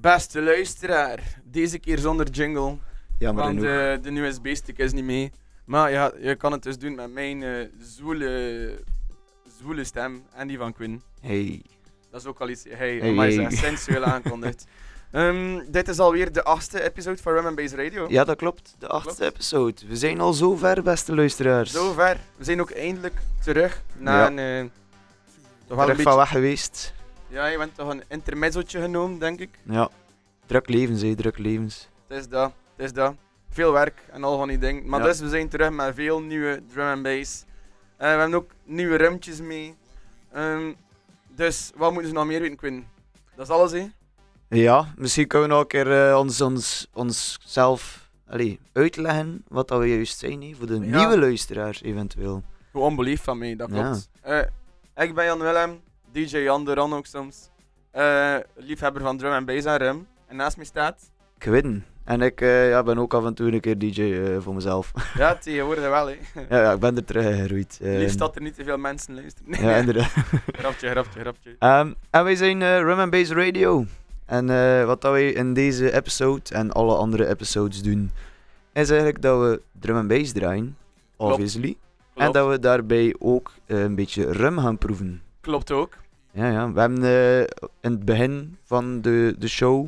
Beste luisteraar, deze keer zonder jingle, Jammer want genoeg. eh, de USB-stick is niet mee. Maar ja, je kan het dus doen met mijn eh zwoele, zwoele stem en die van Quinn. Hey. Dat is ook al iets, hey, Hey, maar hey. sensueel aankondigd. Ehm, dit is alweer de achtste episode van Rum Bass Radio. Ja, dat klopt. De achtste episode. We zijn al zo ver, beste luisteraars. Zover. We zijn ook eindelijk terug na Ja. een... eh, toch wel een Terug beetje... van weg geweest. Ja, je bent toch een intermezzootje genomen, denk ik. Ja. Druk levens, hé. Druk levens. Het is dat, het is dat. Veel werk en al van die dingen. Maar Ja. dus, we zijn terug met veel nieuwe drum and bass. Eh, we hebben ook nieuwe rumtjes mee. Ehm, dus, wat moeten ze nog meer weten, Quinn? Dat is alles, hè? Ja, misschien kunnen we nog een keer eh, ons, ons, ons zelf allee, uitleggen wat dat we juist zijn, hé. Voor de Ja. nieuwe luisteraars eventueel. Hoe onbeleefd van mij, dat Ja. klopt. Eh, ik ben Jan Willem, DJ Jan de Ron ook soms. Eh, liefhebber van drum and bass en rum. En naast mij staat... Gewin. En ik eh, ja, ben ook af en toe een keer DJ eh, voor mezelf. Ja, tegenwoordig wel, hè. ja, ja, ik ben er terug geroeid. Eh, Liefst dat er niet te veel mensen luisteren. Ja, inderdaad. grapje, grapje, grapje. Ehm, en wij zijn Rum and Bass Radio. En wat dat wij in deze episode en alle andere episodes doen, is eigenlijk dat we drum and bass draaien, Klopt. obviously. En dat we daarbij ook een beetje rum gaan proeven. klopt ook. Ja, ja. We hebben eh, in het begin van de, de show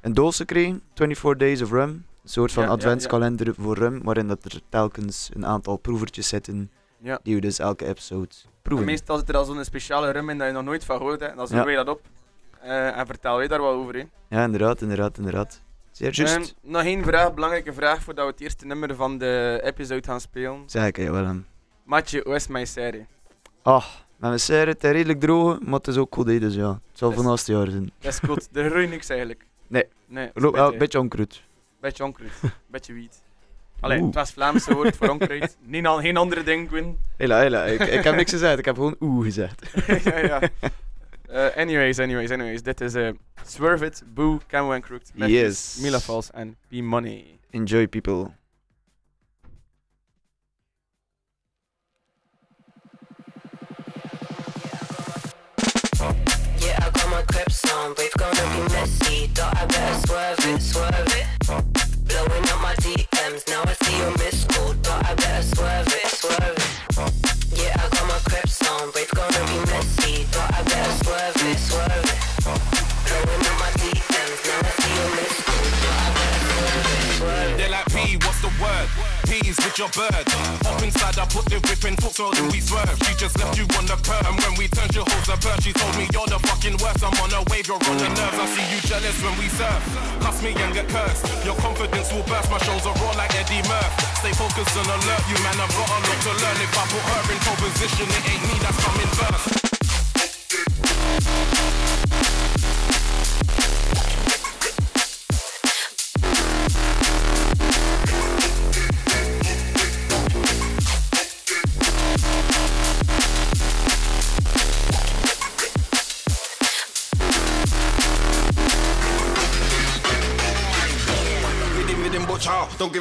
een doos gekregen, 24 Days of Rum. Een soort van Ja, ja, adventskalender voor rum, waarin dat er telkens een aantal proevertjes zitten, Ja. die we dus elke episode En proeven. meestal zit er al zo'n speciale rum in dat je nog nooit van hebt. En dan zoeken wij dat op. Eh, en vertel wij daar wat over. Hè. Ja, inderdaad, inderdaad, inderdaad. Zeer juist. Ehm, nog één vraag, belangrijke vraag voordat we het eerste nummer van de episode gaan spelen. Zeg ik, ja, wel hem. Matje, hoe is mijn serie? Ah, met mijn serre, het is redelijk droog, maar het is ook goed, hè, dus ja. Het zal van naast jaar zijn. Dat is goed, er groeit niks eigenlijk. Nee. Nee, wel, een beetje, onkruid. beetje onkruid, beetje wiet. Allee, Oeh. het was Vlaamse woord voor onkruid. Niet al, geen andere ding, Quinn. Hela, hela, ik, ik heb niks gezegd, ik heb gewoon oeh gezegd. ja, ja. Eh, anyways, anyways, anyways. Dit is eh Swerve It, Boo, Camo and Crooked. Yes. Mila Falls en P-Money. Enjoy, people. My on, rave gonna be messy. Thought I better swerve it, swerve it. Blowing up my DMs, now I see your missed call. Thought I better swerve it, swerve it. Yeah, I got my grips on, rave gonna be messy. Thought I better swerve it, swerve it. Blowing up my DMs, now I see your missed call. Thought I better swerve it, swerve it. They're like P, what's the word? P's with your bird. Up inside, I put the whip in foot so then we swerve. She just left you on the. And when we turned, she holds her purse. She told me you're the fucking worst. I'm on a wave, you're on the nerves. I see you jealous when we surf. Cuss me and get cursed. Your confidence will burst. My shows are raw like Eddie Murph. Stay focused and alert. You man, I've got a lot to learn. If I put her in pole position, it ain't me that's coming first.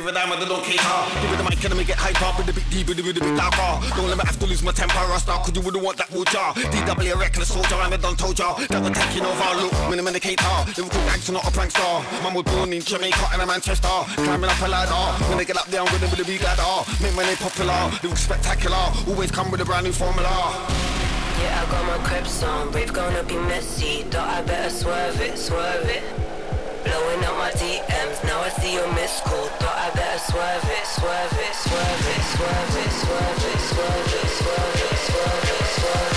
Give a I don't cater. Give it the mic and let me get hype up, with a bit deeper, with a bit darker. Don't let me have to lose my temper, I start, cause you wouldn't want that butcher. DW, a reckless soldier, I'm a done told ya. That we're taking over, look, minimum indicator. Liverpool gangster, not a prankster. Man was born in Jamaica and a Manchester. Climbing up a ladder. When they get up there, I'm with with a big ladder. Make my name popular, look spectacular. Always come with a brand new formula. Yeah, I got my grips on, rave gonna be messy. Thought I better swerve it, swerve it. Blowing up my DMs, now I see your missed call. Thought I better swerve it, swerve it, swerve it, swerve it, swerve it, swerve it, swerve it, swerve it, swerve it, swerve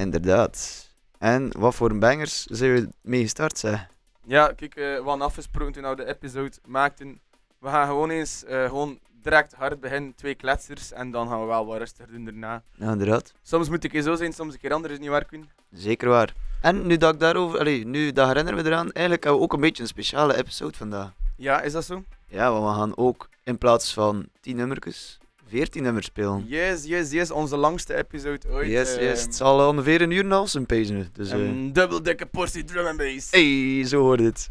Inderdaad. En wat voor bangers zijn we mee gestart, zeg? Ja, kijk, eh, we hadden afgesproken toen we de episode maakten. We gaan gewoon eens eh, gewoon direct hard beginnen, twee kletsers, en dan gaan we wel wat rustiger doen daarna. Ja, inderdaad. Soms moet ik zo zijn, soms een keer anders, niet waar, Koen? Zeker waar. En nu dat ik daarover, allee, nu dat herinneren we eraan, eigenlijk hebben we ook een beetje een speciale episode vandaag. Ja, is dat zo? Ja, want we gaan ook in plaats van 10 nummertjes, 14 nummers spelen. Yes, yes, yes, onze langste episode ooit. Yes, eh, yes. Het zal ongeveer een uur en half zijn pezen. Dus, eh Een dubbel dikke portie drum and bass. hey, zo hoort het.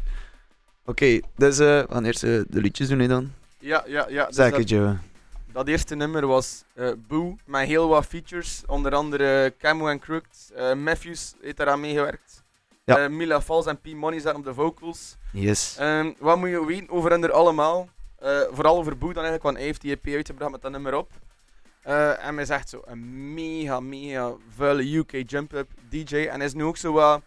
Oké, dus eh, we gaan eerst eh, de liedjes doen, hè, dan. Ja, ja, ja. dus Zeg dat-. Dat eerste nummer was eh Boo, met heel wat features. Onder andere Camo en Crooked. eh, Matthews heeft daaraan meegewerkt. Ja. Eh, Mila Falls en P Money zaten op de vocals. Yes. Ehm, wat moet je weten over hen er allemaal? Eh, vooral over Boo dan eigenlijk, want hij heeft die EP uitgebracht met dat nummer op. Eh, en hij zegt zo een mega, mega vuile UK jump-up DJ. En hij is nu ook zo wat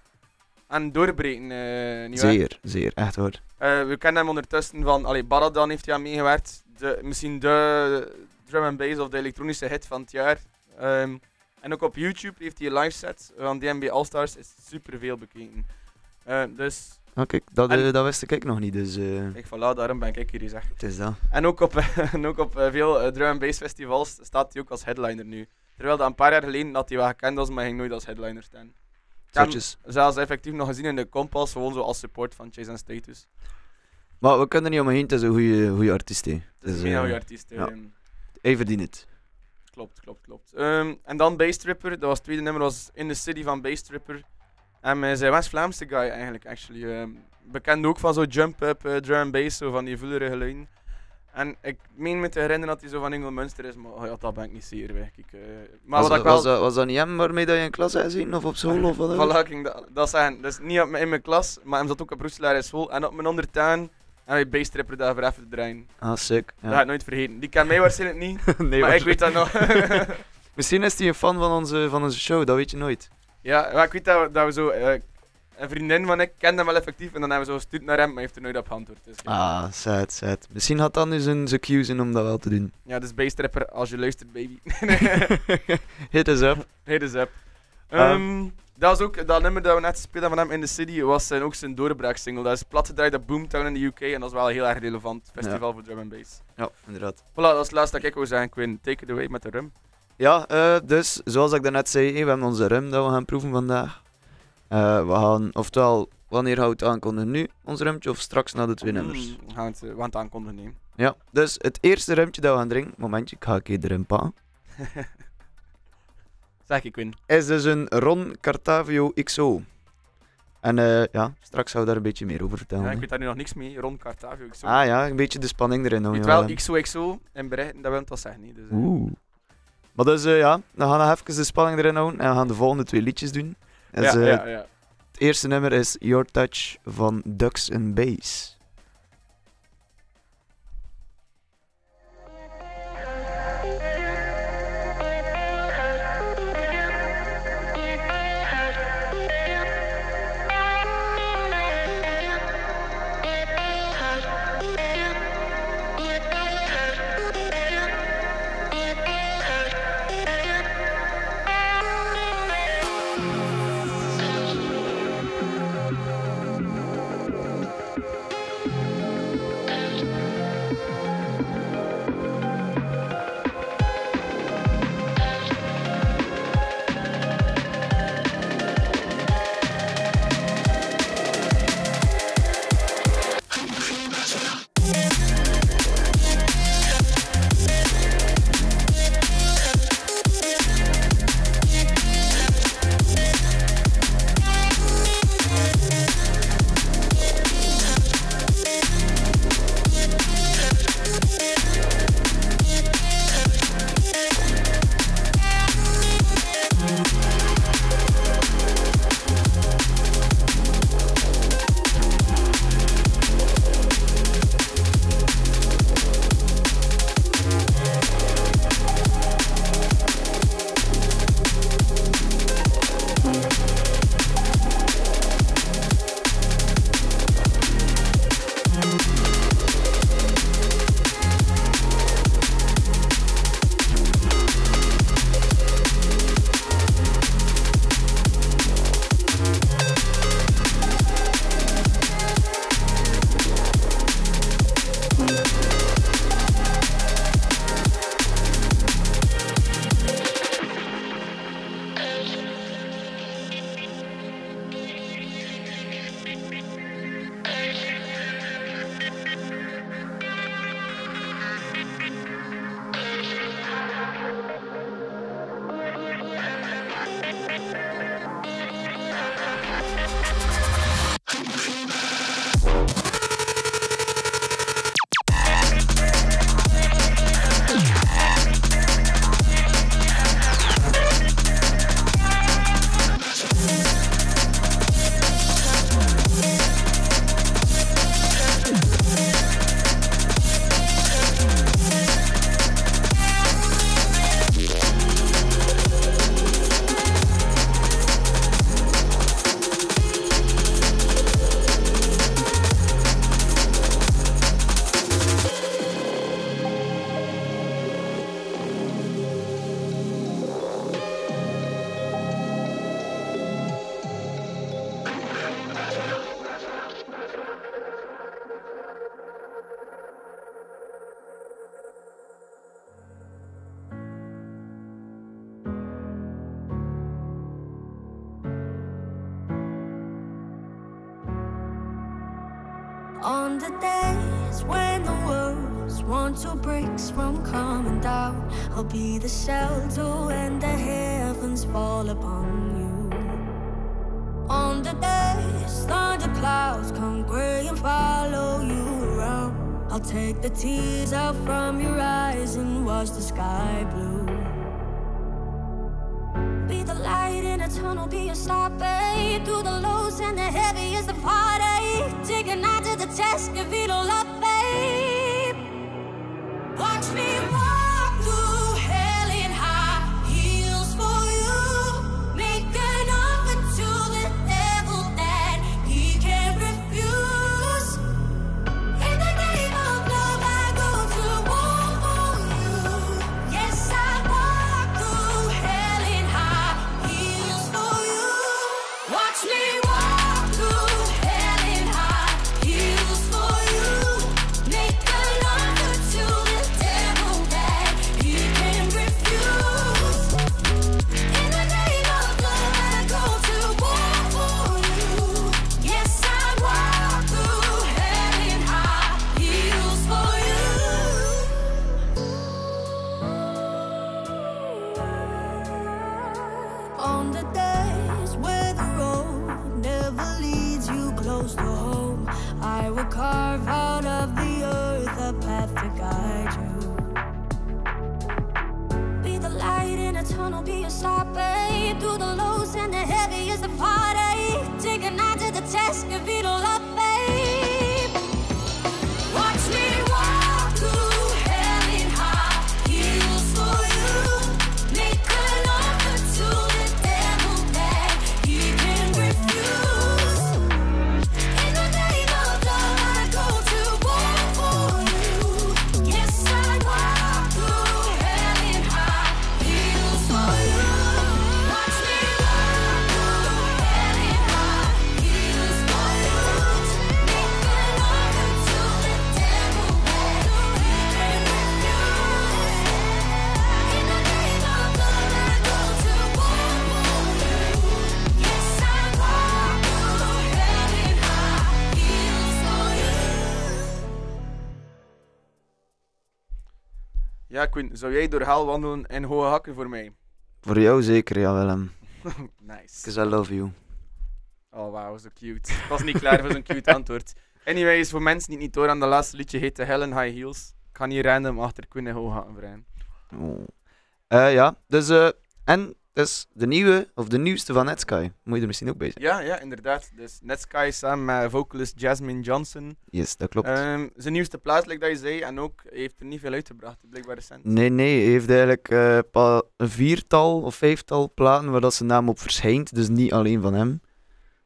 aan het doorbreken. eh niet waar? Zeer, zeer, echt hoor. We kennen hem ondertussen van, allee, Baradan heeft hij aan meegewerkt. De, misschien de drum and bass of de elektronische hit van het jaar. Ehm, en ook op YouTube heeft hij een live set van DMB All Stars. Is super veel bekeken. Dus, Kijk, dat, eh, dat wist ik nog niet, dus ik voilà, daarom ben ik hier gezegd. het is dat. En ook op, en ook op eh, veel drum and bass festivals staat hij ook als headliner nu. Terwijl dat een paar jaar geleden dat hij wel gekend was, maar hij ging nooit als headliner staan. Zotjes. zelfs effectief nog gezien in de Compass, gewoon zo als support van Chase and Status. Maar we kunnen er niet omheen, het is een goede, goede artiest. hè. Het is Dus, een goede artiest. ja. ehm. Hij verdient het. Klopt, klopt, klopt. Ehm, en dan Bass Tripper, dat was het tweede nummer, was In the City van Bass Tripper. En hij is een West-Vlaamse guy eigenlijk, actually. Ehm, bekend ook van zo jump-up, eh, drum bass, zo van die voelige geluiden. En ik meen me te herinneren dat hij zo van Engel Munster is, maar oh ja, dat ben ik niet zeker. Weg. Ik, eh, maar was, wat ik dat- wel... was, dat, was dat niet hem waarmee dat je in klas hebt gezien? Of op school? Of wat? Voilà, ik dat, dat zeggen. Dus niet op, in mijn klas, maar hij zat ook op Roeselaar in school. En op mijn ondertuin en hij Bass Tripper daarvoor even te draaien. Ah, sick. Dat ga ik nooit vergeten. Die kent mij waarschijnlijk niet, nee, maar ik weet dat nog. Misschien is hij een fan van onze, van onze show, dat weet je nooit. Ja, maar ik weet dat we, dat we zo... eh, een vriendin van ik kende hem wel effectief en dan hebben we zo gestuurd naar hem, maar hij heeft er nooit op geantwoord. Dus, ja. Ah, sad, sad. Misschien had dan nu zijn, zijn cues in om dat wel te doen. Ja, dus Bastrapper, als je luistert, baby. Hit us up. Hit us up. Um, Ehm, dat, is ook, dat nummer dat we net speelden van hem in de city was zijn, ook zijn doorbraaksingle. Dat is plat gedraaid op Boomtown in de UK en dat is wel heel erg relevant. Festival voor drum and bass. Ja, inderdaad. Voilà, dat is het laatste dat ik wou zeggen, Quinn. Take it away met de rum. Ja, eh, dus zoals ik daarnet zei, eh, we hebben onze rum dat we gaan proeven vandaag. Eh, we gaan, oftewel, wanneer gaan we het aankondigen nu, ons rumtje, of straks na de twee nummers? Mm, we gaan het, we gaan het aankondigen. nemen. Ja, dus het eerste rumtje dat we gaan drinken, momentje, ik ga een keer de rum pakken, Zeg ik, Quinn. is dus een Ron Cartavio XO. En ja, straks gaan we daar een beetje meer over vertellen. Ja, ik weet daar nu nog niks mee, rond Cartavio. Zo. Ah ja, een beetje de spanning erin ik weet we wel. XOXO en berichten, dat wil het wel zeggen. Niet, dus, eh. Oeh. Maar dus eh, ja, dan gaan we even de spanning erin houden en we gaan de volgende twee liedjes doen. Dus, ja, eh, ja, ja. Het eerste nummer is Your Touch van Ducks and Bass. One two bricks from coming down, I'll be the shelter when the heavens fall upon you. On the days thunder clouds come gray and follow you around, I'll take the tears out from your eyes and wash the sky blue. Be the light in a tunnel, be a star. Through the lows and the heavy is the heartache. Take a night to the test, give it all up touch me. Ja, Quinn, zou jij door hel wandelen in hoge hakken voor mij? Voor jou zeker, ja Willem. Nice. Because I love you. Oh, wauw, zo cute. Ik was niet klaar voor zo'n cute antwoord. Anyways, voor mensen die het niet door aan de laatste liedje heet The Hell in High Heels. Ik ga niet random achter Quinn en hoge hakken vrijen. Oh. Eh, ja, dus eh, en dus de nieuwe, of de nieuwste van Netsky. Moet je er misschien ook bij zijn. Ja, ja, inderdaad. Dus Netsky samen met vocalist Jasmine Johnson. Yes, dat klopt. Ehm, zijn nieuwste plaat, like dat je zei, en ook heeft er niet veel uitgebracht, blijkbaar recent. Nee, nee, hij heeft eigenlijk eh, een viertal of vijftal platen waar dat zijn naam op verschijnt, dus niet alleen van hem.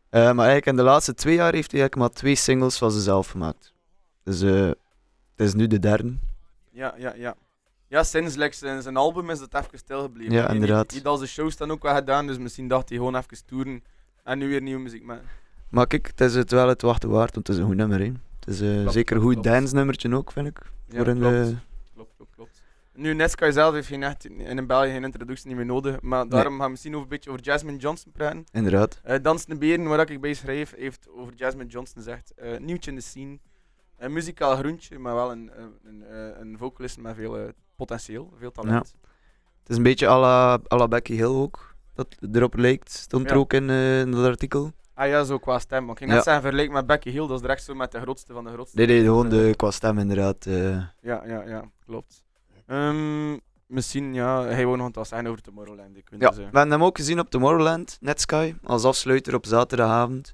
Eh, maar eigenlijk in de laatste twee jaar heeft hij eigenlijk maar twee singles van zichzelf gemaakt. Dus eh, het is nu de derde. Ja, ja, ja. Ja, sinds like, zijn, zijn album is het even stilgebleven. Ja, Hij- inderdaad. Had al zijn shows dan ook wel gedaan, dus misschien dacht hij gewoon even toeren en nu weer nieuwe muziek maken. Maar kijk, het is het wel het wachten waard, want het is een goed nummer. Hè. Het is Klopt, zeker een goed klopt. dance nummertje ook, vind ik. Ja, klopt. eh, klopt, klopt, klopt. Nu, Netsky zelf heeft geen echt, in België geen introductie niet meer nodig, maar daarom gaan we misschien over een beetje over Jasmine Johnson praten. inderdaad. Eh Dansende Beren, waar ik bij schrijf, heeft over Jasmine Johnson gezegd, eh, nieuwtje in de scene. Een muzikaal groentje, maar wel een, een, een, eh, vocalist met veel eh, potentieel, veel talent. Het is een beetje à la, à la Becky Hill ook, dat erop lijkt. Stond er Ja. ook in, eh, in dat artikel. Ah ja, zo qua stem. Ik ging net zeggen, vergelijk met Becky Hill, dat is direct zo met de grootste van de grootste. Nee, nee, gewoon de, qua stem inderdaad. Ja, ja, ja, klopt. Ehm, misschien, ja, hij wou nog zeggen over Tomorrowland. Ik Ja, dus, eh, we hebben hem ook gezien op Tomorrowland, Netsky, als afsluiter op zaterdagavond.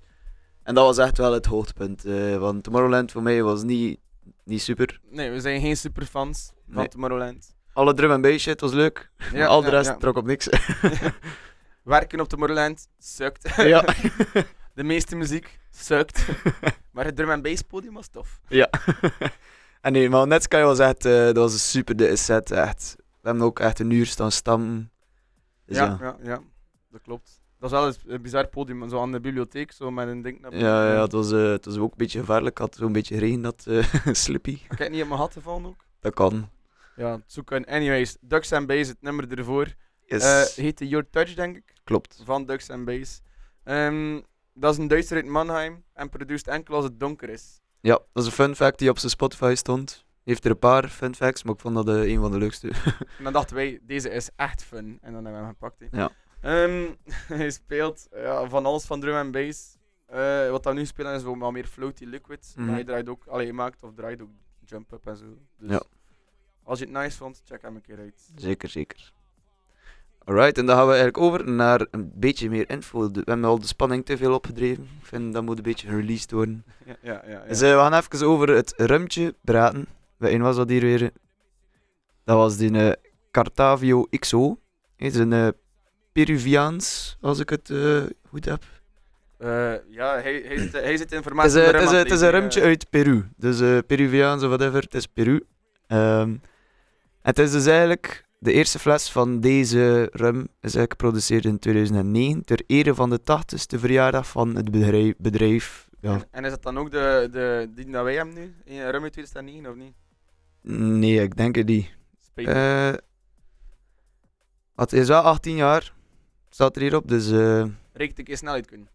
En dat was echt wel het hoogtepunt, eh, want Tomorrowland voor mij was niet, niet super. Nee, we zijn geen superfans van Nee. Tomorrowland. Alle drum en bass shit was leuk, maar al de ja, rest ja. trok op niks. Werken op Tomorrowland sukt. ja. de meeste muziek sukt. maar het drum en bass podium was tof. ja. en nee, maar Netsky was echt, eh, dat was een super de set, echt. We hebben ook echt een uur staan stammen. Dus ja. ja, ja, dat klopt. Dat is wel een- een bizar podium, zo aan de bibliotheek, zo met een ding naar Ja, ja, het was, eh, het was ook een beetje gevaarlijk. Ik had zo'n beetje regen, dat eh slippy. Ik niet op mijn hat gevallen ook. Dat kan. Ja, zoeken. Anyways, Ducks and Bass, het nummer ervoor. Yes. Eh heette Your Touch, denk ik. Klopt. van Ducks and Bass. Ehm, dat is een Duitser uit Mannheim en produceert enkel als het donker is. Ja, dat is een fun fact die op zijn Spotify stond. Heeft er een paar fun facts, maar ik vond dat een van de leukste. En dan dachten wij, deze is echt fun. En dan hebben we hem gepakt. Ja. Ehm, hij speelt ja, van alles van drum en bass. Eh, wat dan nu spelen is wel meer floaty liquid. Mhm. Maar hij draait ook, allee, hij maakt of draait ook jump up en zo. Dus Ja. als je het nice vond, check hem een keer uit. zeker, zeker. Alright, en dan gaan we eigenlijk over naar een beetje meer info. We hebben al de spanning te veel opgedreven. Ik vind dat moet een beetje released worden. Ja, ja, ja. ja. Dus eh, we gaan even over het rumtje praten. Bij een was dat hier weer. Dat was die eh, Cartavio XO. Het is een Peruviaans, als ik het eh, goed heb. Eh, ja, hij, hij, zit, hij zit Het informatie is, eh, het, is, het is een rumtje uit Peru. Dus eh Peruviaans of whatever, het is Peru. Ehm, het is dus eigenlijk de eerste fles van deze rum is eigenlijk geproduceerd in 2009 ter ere van de 80ste verjaardag van het bedrijf. bedrijf ja. En, en is dat dan ook de, de, die dat wij hebben nu? In Rum uit 2009 of niet? Nee, ik denk het niet. Spijt het is wel 18 jaar, staat er hierop, dus eh, Reken een keer snel uit kunnen.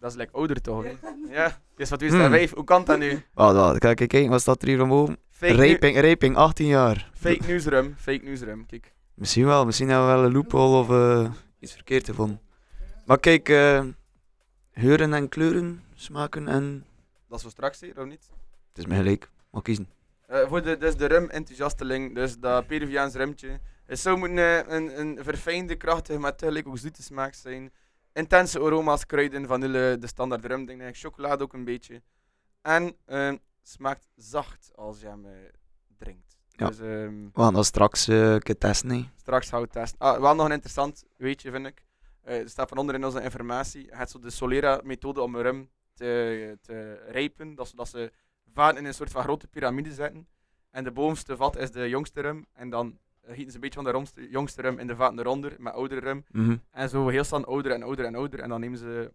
Dat is lekker ouder toch? hè? ja, het is van 2005. Hoe kan dat nu? wacht, wacht, kijk, kijk, wat staat er hier van boven? Fake, nu- Raping, raping, 18 jaar. fake news rum. Fake news rum. Kijk. Misschien wel, misschien hebben we wel een loophole of eh, iets verkeerd gevonden. Maar kijk, eh, geuren en kleuren, smaken en Dat is voor straks hier, of niet? Het is me gelijk. Mag kiezen. Eh, voor de, dus de rum-enthousiasteling, dus dat Peruviaans rumtje. Het zou moeten eh, een, een verfijnde, krachtige, maar tegelijk ook zoete smaak zijn. Intense aroma's, kruiden, vanille, de standaard rum, denk ik. Chocolade ook een beetje. En eh, smaakt zacht als je hem eh, drinkt. Ja. Dus ehm, We gaan dat straks een keer testen. straks gaan we testen. Ah, wel nog een interessant weetje, vind ik. Er staat van onder in onze informatie. Je hebt zo de Solera-methode om een rum te, te rijpen. Dat, dat ze vaten in een soort van grote piramide zetten. En de bovenste vat is de jongste rum. En dan eh, gieten ze een beetje van de jongste rum in de vaten eronder, met oudere rum. Mhm. En zo heel snel ouder en ouder en ouder. En dan nemen ze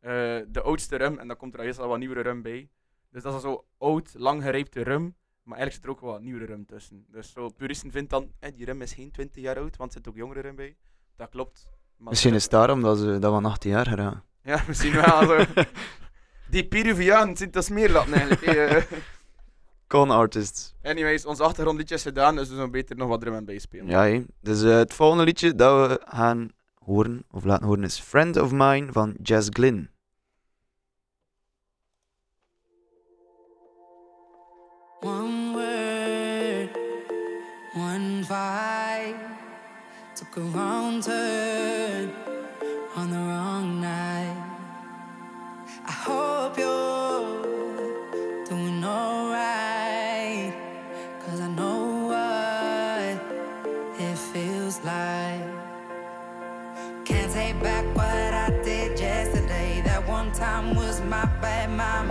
eh, de oudste rum en dan komt er al heel snel wat nieuwere rum bij. Dus dat is zo oud, lang gerijpte rum. Maar eigenlijk zit er ook wat nieuwere rum tussen. Dus zo, puristen vinden dan, eh, die rum is geen 20 jaar oud, want er zit ook jongere rum bij. Dat klopt. Maar Misschien is het daarom dat, ze, dat we 18 jaar geraken. Ja, misschien wel. Die Peruvianen zijn dat smeerlappen eigenlijk. Con artists. Anyways, ons achtergrondliedje is gedaan, dus we zullen beter nog wat drum en bass spelen. Ja, hè. dus eh, het volgende liedje dat we gaan horen, of laten horen, is Friend of Mine van Jazz Glynn. One word, one vibe took a wrong my bad, my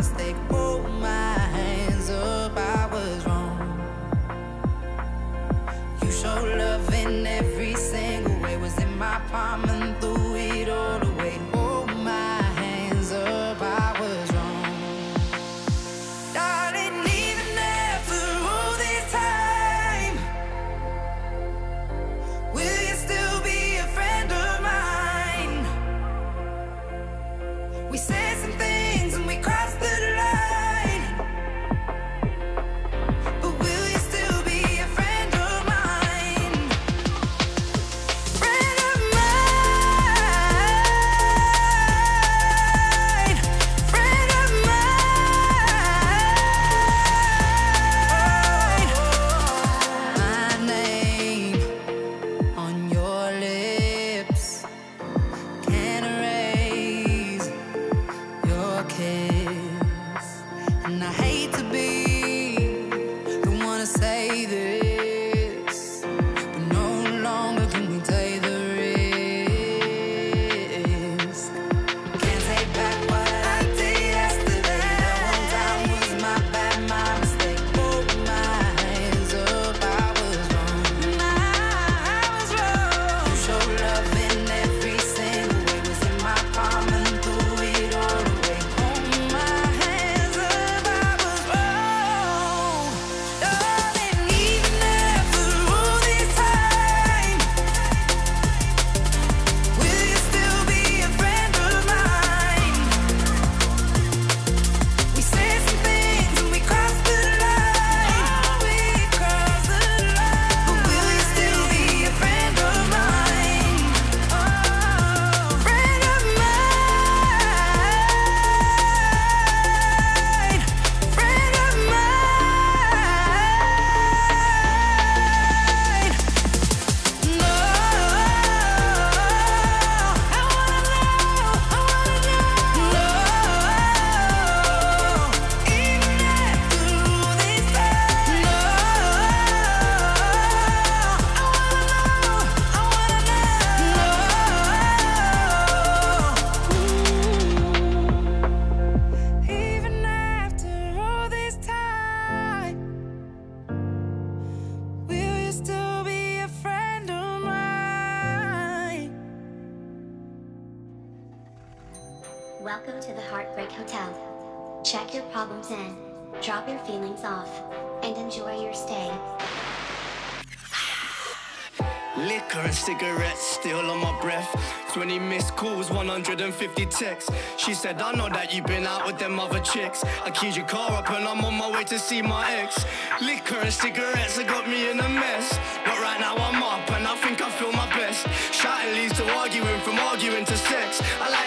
said, I know that you've been out with them other chicks. I keyed your car up and I'm on my way to see my ex. Liquor and cigarettes have got me in a mess. But right now I'm up and I think I feel my best. Shouting leads to arguing, from arguing to sex. I like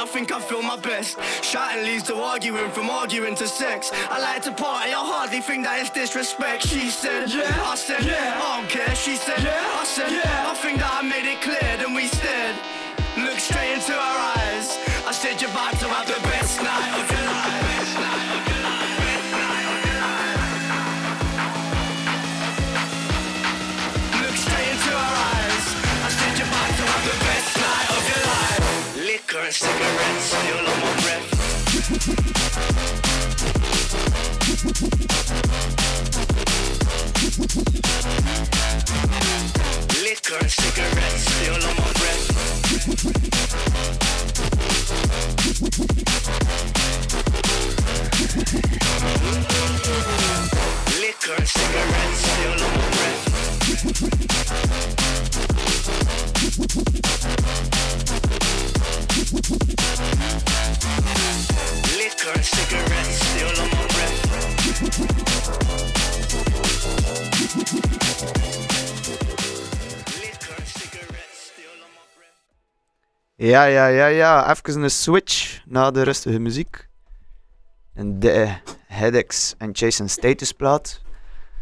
I think I feel my best. Shouting leads to arguing, from arguing to sex. I like to party, I hardly think that is disrespect. She said, yeah, I said, yeah, I don't care. She said, yeah, I said, yeah, I think that I made it clear, then we stared. Look straight into her eyes. I said you're about to have the cigarettes still on my breath. Liquor cigarettes still on my breath. Liquor and cigarettes still on my breath. Liquor and cigarettes still on my breath. And. Ja, ja, ja, ja. Even een switch na de rustige muziek. En de Headaches en Jason Status plaat.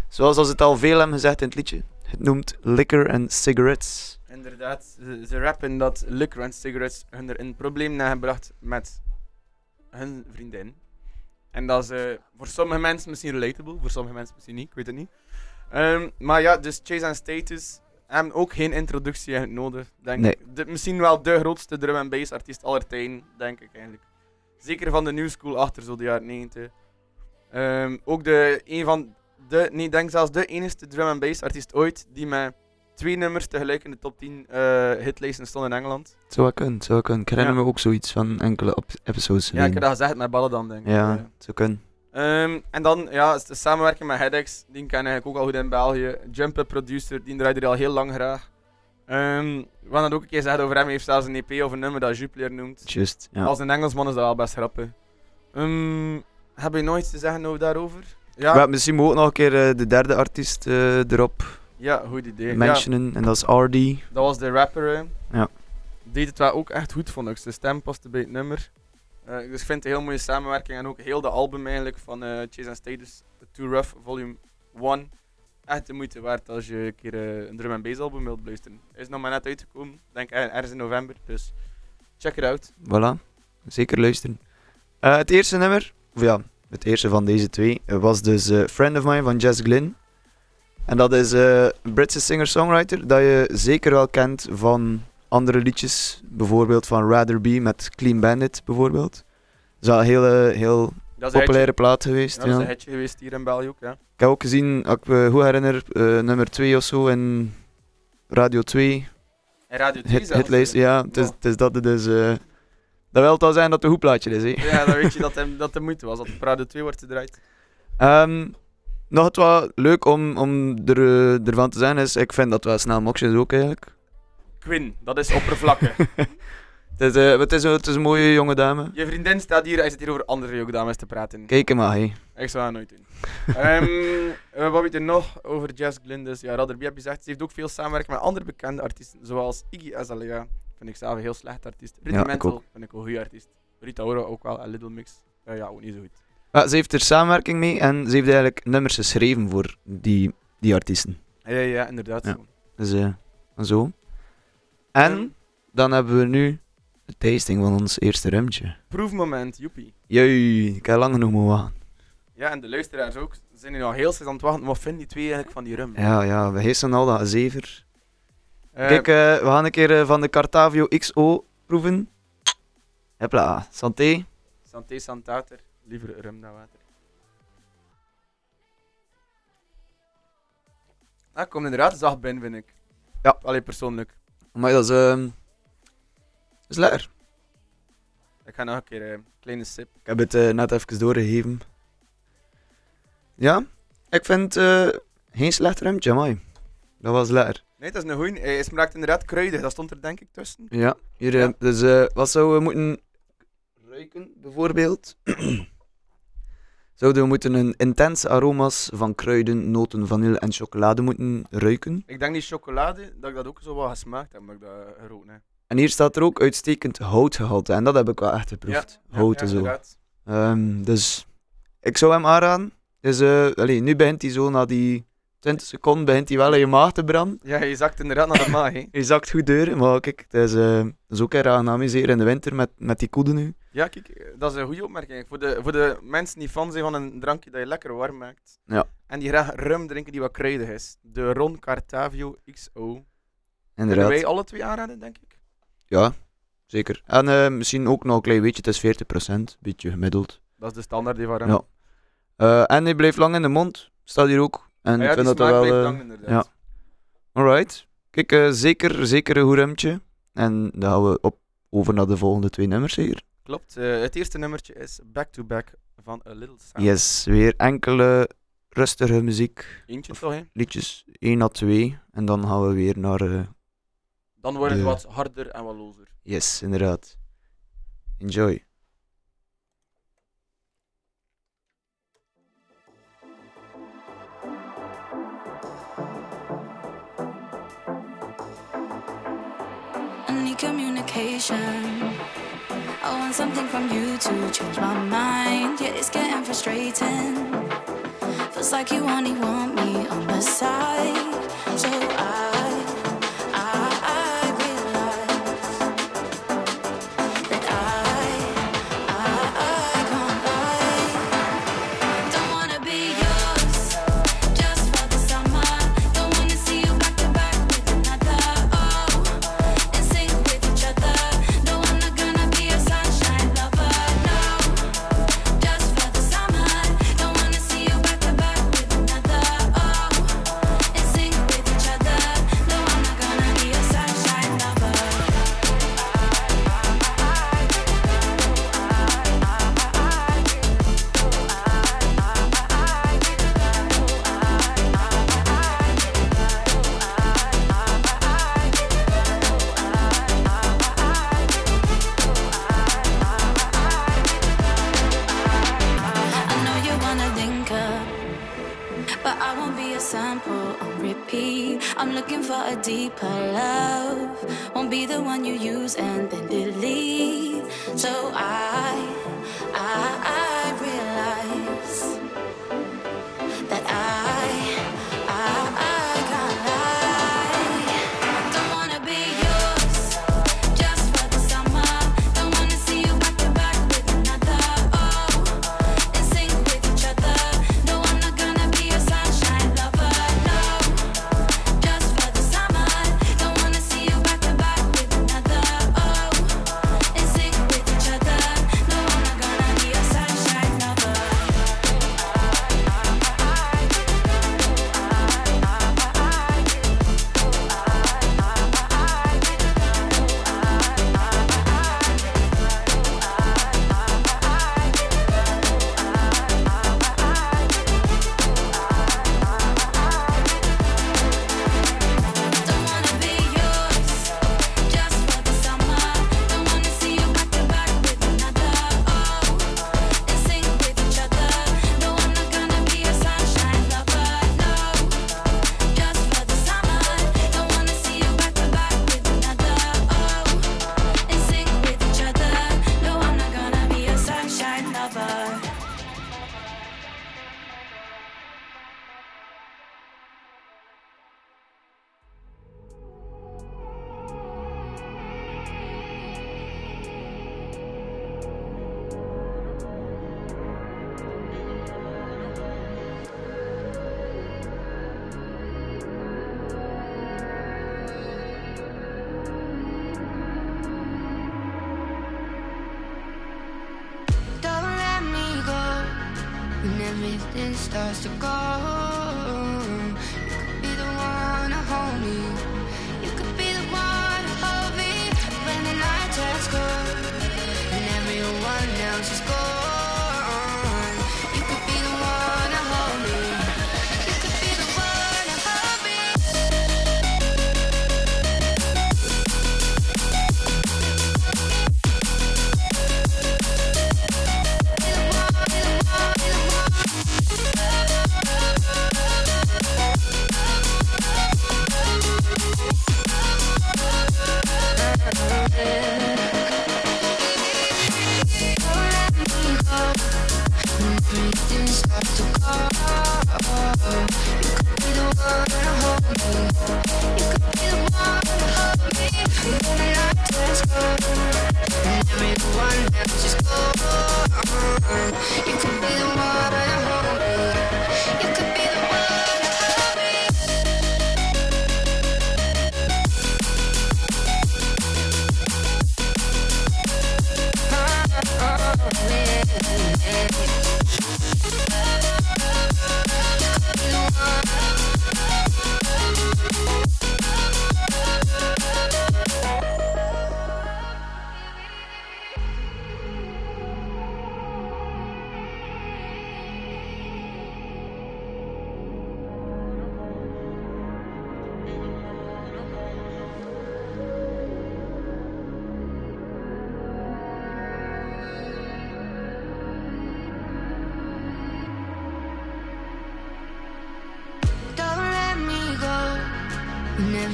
Zoals als het al veel hebben gezegd in het liedje. Het noemt Liquor and Cigarettes. Inderdaad, ze, ze rappen dat liquor en cigarettes hun er een probleem na hebben gebracht met hun vriendin. En dat is voor sommige mensen misschien relatable, voor sommige mensen misschien niet, ik weet het niet. Ehm, maar ja, dus Chase en Status hebben ook geen introductie eigenlijk nodig, denk Nee. ik. De, misschien wel de grootste drum and bass artiest aller tijden, denk ik eigenlijk. Zeker van de new school achter zo de jaren 90. Ehm, ook de, een van de, nee, denk zelfs de enige drum and bass artiest ooit die met twee nummers tegelijk in de top 10 eh hitlijsten stond in Engeland. Zou wel kunnen, wel kunnen. Ik herinner Ja. me ook zoiets van enkele episodes Ja, ik heb dat gezegd met ballen dan, denk ik. Ja, zou kunnen. Ehm, en dan, ja, de samenwerking met Headaches, die ken ik ook al goed in België. Jump Up producer, die draaide er al heel lang graag. Ehm we hadden het ook een keer gezegd over hem, hij heeft zelfs een EP of een nummer dat Jupiler noemt. Just, ja. Als een Engelsman is dat wel best grappig. Ehm heb je nog iets te zeggen over daarover? Ja, misschien moet ook nog een keer eh, de derde artiest eh, erop ja goed idee. Ja, mentionen. En dat is RD. dat was de rapper. hè. Ja. Deed het wel ook echt goed, vond ik. Zijn stem paste bij het nummer. Eh, dus ik vind het een heel mooie samenwerking. En ook heel de album eigenlijk van eh Chase and Status, Too Rough, volume 1. Echt de moeite waard als je een keer eh, een drum and bass album wilt beluisteren. Is nog maar net uitgekomen, Ik denk er- ergens in november. Dus check it out. Voilà. Zeker luisteren. Het eerste nummer, of ja, het eerste van deze twee, was dus Friend of Mine van Jess Glynn. En dat is eh, een Britse singer-songwriter dat je zeker wel kent van andere liedjes. Bijvoorbeeld van Rather Be met Clean Bandit bijvoorbeeld. Dat is wel een hele, heel populaire plaat geweest. Ja, dat is een hitje geweest hier in België ook. Ja. Ik heb ook gezien, als ik me goed herinner, eh, nummer 2 of zo in Radio 2. En Radio 2 Hit, hitlijst, eh. ja. Het is, Wow. het is dat het dus... eh, dat wil wel zijn dat het een goed plaatje is, hè. Ja, dan weet je dat hem- dat de moeite was. Dat op Radio 2 wordt gedraaid. Ehm, nog het wel leuk om, om er, eh, ervan te zijn is, ik vind dat wel snel mokjes ook eigenlijk. Quinn, dat is oppervlakkig. Het is, eh, het is, een- het is een mooie jonge dame. Je vriendin staat hier, hij zit hier over andere jonge dames te praten. Kijk hem maar, hé. Ik zou dat nooit doen. Ehm, eh, wat weet je nog over Jess Glynn? Dus ja, Radder, wie heb je gezegd? Ze heeft ook veel samenwerking met andere bekende artiesten, zoals Iggy Azalea. Vind ik zelf een heel slecht artiest. ook. vind ik een goede artiest. Rita Ora ook wel, een Little Mix. Ja, ook niet zo goed. Ja, ze heeft er samenwerking mee en ze heeft eigenlijk nummers geschreven voor die die artiesten. Ja, ja, ja, inderdaad. Ja. zo. Dus eh, zo. En Ehm. dan hebben we nu de tasting van ons eerste rumtje. Proefmoment, joepie. Jee, ik heb lang genoeg moeten wachten. Ja, en de luisteraars ook. Ze zijn nu al heel steeds aan het wachten. Wat vinden die twee eigenlijk van die rum? Ja, ja, we heersen al dat zever. Eh, Kijk, eh, we gaan een keer eh, van de Cartavio XO proeven. Hopla, santé. Santé Santater. Liever rum dan water. Ah, komt inderdaad zacht binnen, vind ik. Ja. Allee, persoonlijk. Maar dat is, ehm, is lekker. Ik ga nog een keer een kleine sip. Ik heb het eh, net even doorgegeven. Ja, ik vind eh, geen slecht rumtje, amai. Dat was lekker. Nee, dat is een goeie. Hij smaakt inderdaad kruidig. Dat stond er denk ik tussen. Ja, hier, eh, Ja. dus eh, wat zouden we moeten ruiken, bijvoorbeeld? zouden we moeten een intense aroma's van kruiden, noten, vanille en chocolade moeten ruiken? Ik denk die chocolade, dat ik dat ook zo wat gesmaakt heb, maar ik dat heb. En hier staat er ook uitstekend houtgehalte. En dat heb ik wel echt geproefd. Ja, Hout ja, en zo. Ehm, dus ik zou hem aanraden. Dus, eh, allee, nu begint hij zo na die 20 seconden begint hij wel in je maag te branden. Ja, je zakt inderdaad naar de maag, hè. Je zakt goed deur, maar kijk, het is, eh, het is ook erg aangenaam zeer in de winter met, met die koeden nu. Ja, kijk, dat is een goede opmerking. Voor de, voor de mensen die fan zijn van een drankje dat je lekker warm maakt. Ja. En die graag rum drinken die wat kruidig is. De Ron Cartavio XO. Kunnen Inderdaad. wij alle twee aanraden, denk ik? Ja, zeker. En eh, misschien ook nog een klein beetje, het is 40%, beetje gemiddeld. Dat is de standaard die van rum. Ja. Eh, en hij blijft lang in de mond, staat hier ook. En Ah ja, ik vind dat smaak wel... eh, lang, inderdaad. ja. Alright. Kijk, eh, zeker, zeker een goed. En dan gaan we op, over naar de volgende twee nummers hier. Klopt. eh, het eerste nummertje is Back to Back van A Little Sound. Yes, weer enkele rustige muziek. Eentje toch, hè? Liedjes 1 à 2. En dan gaan we weer naar... eh, Dan wordt het De- wat harder en wat lozer. yes, inderdaad. Enjoy. I want something from you to change my mind. Yeah, it's getting frustrating. Feels like you only want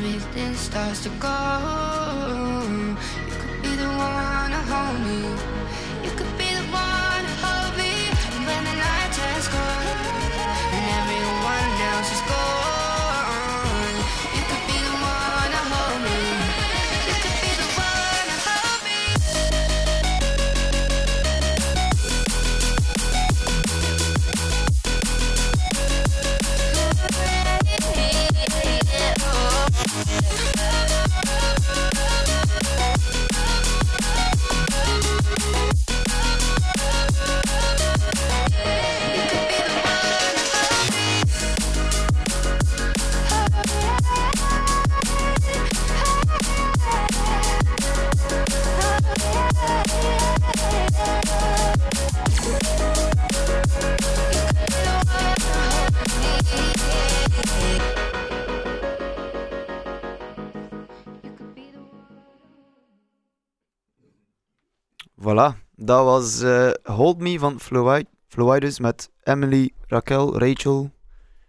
everything starts to go. Dat was eh, Hold Me van Flowidus met Emily, Raquel, Rachel.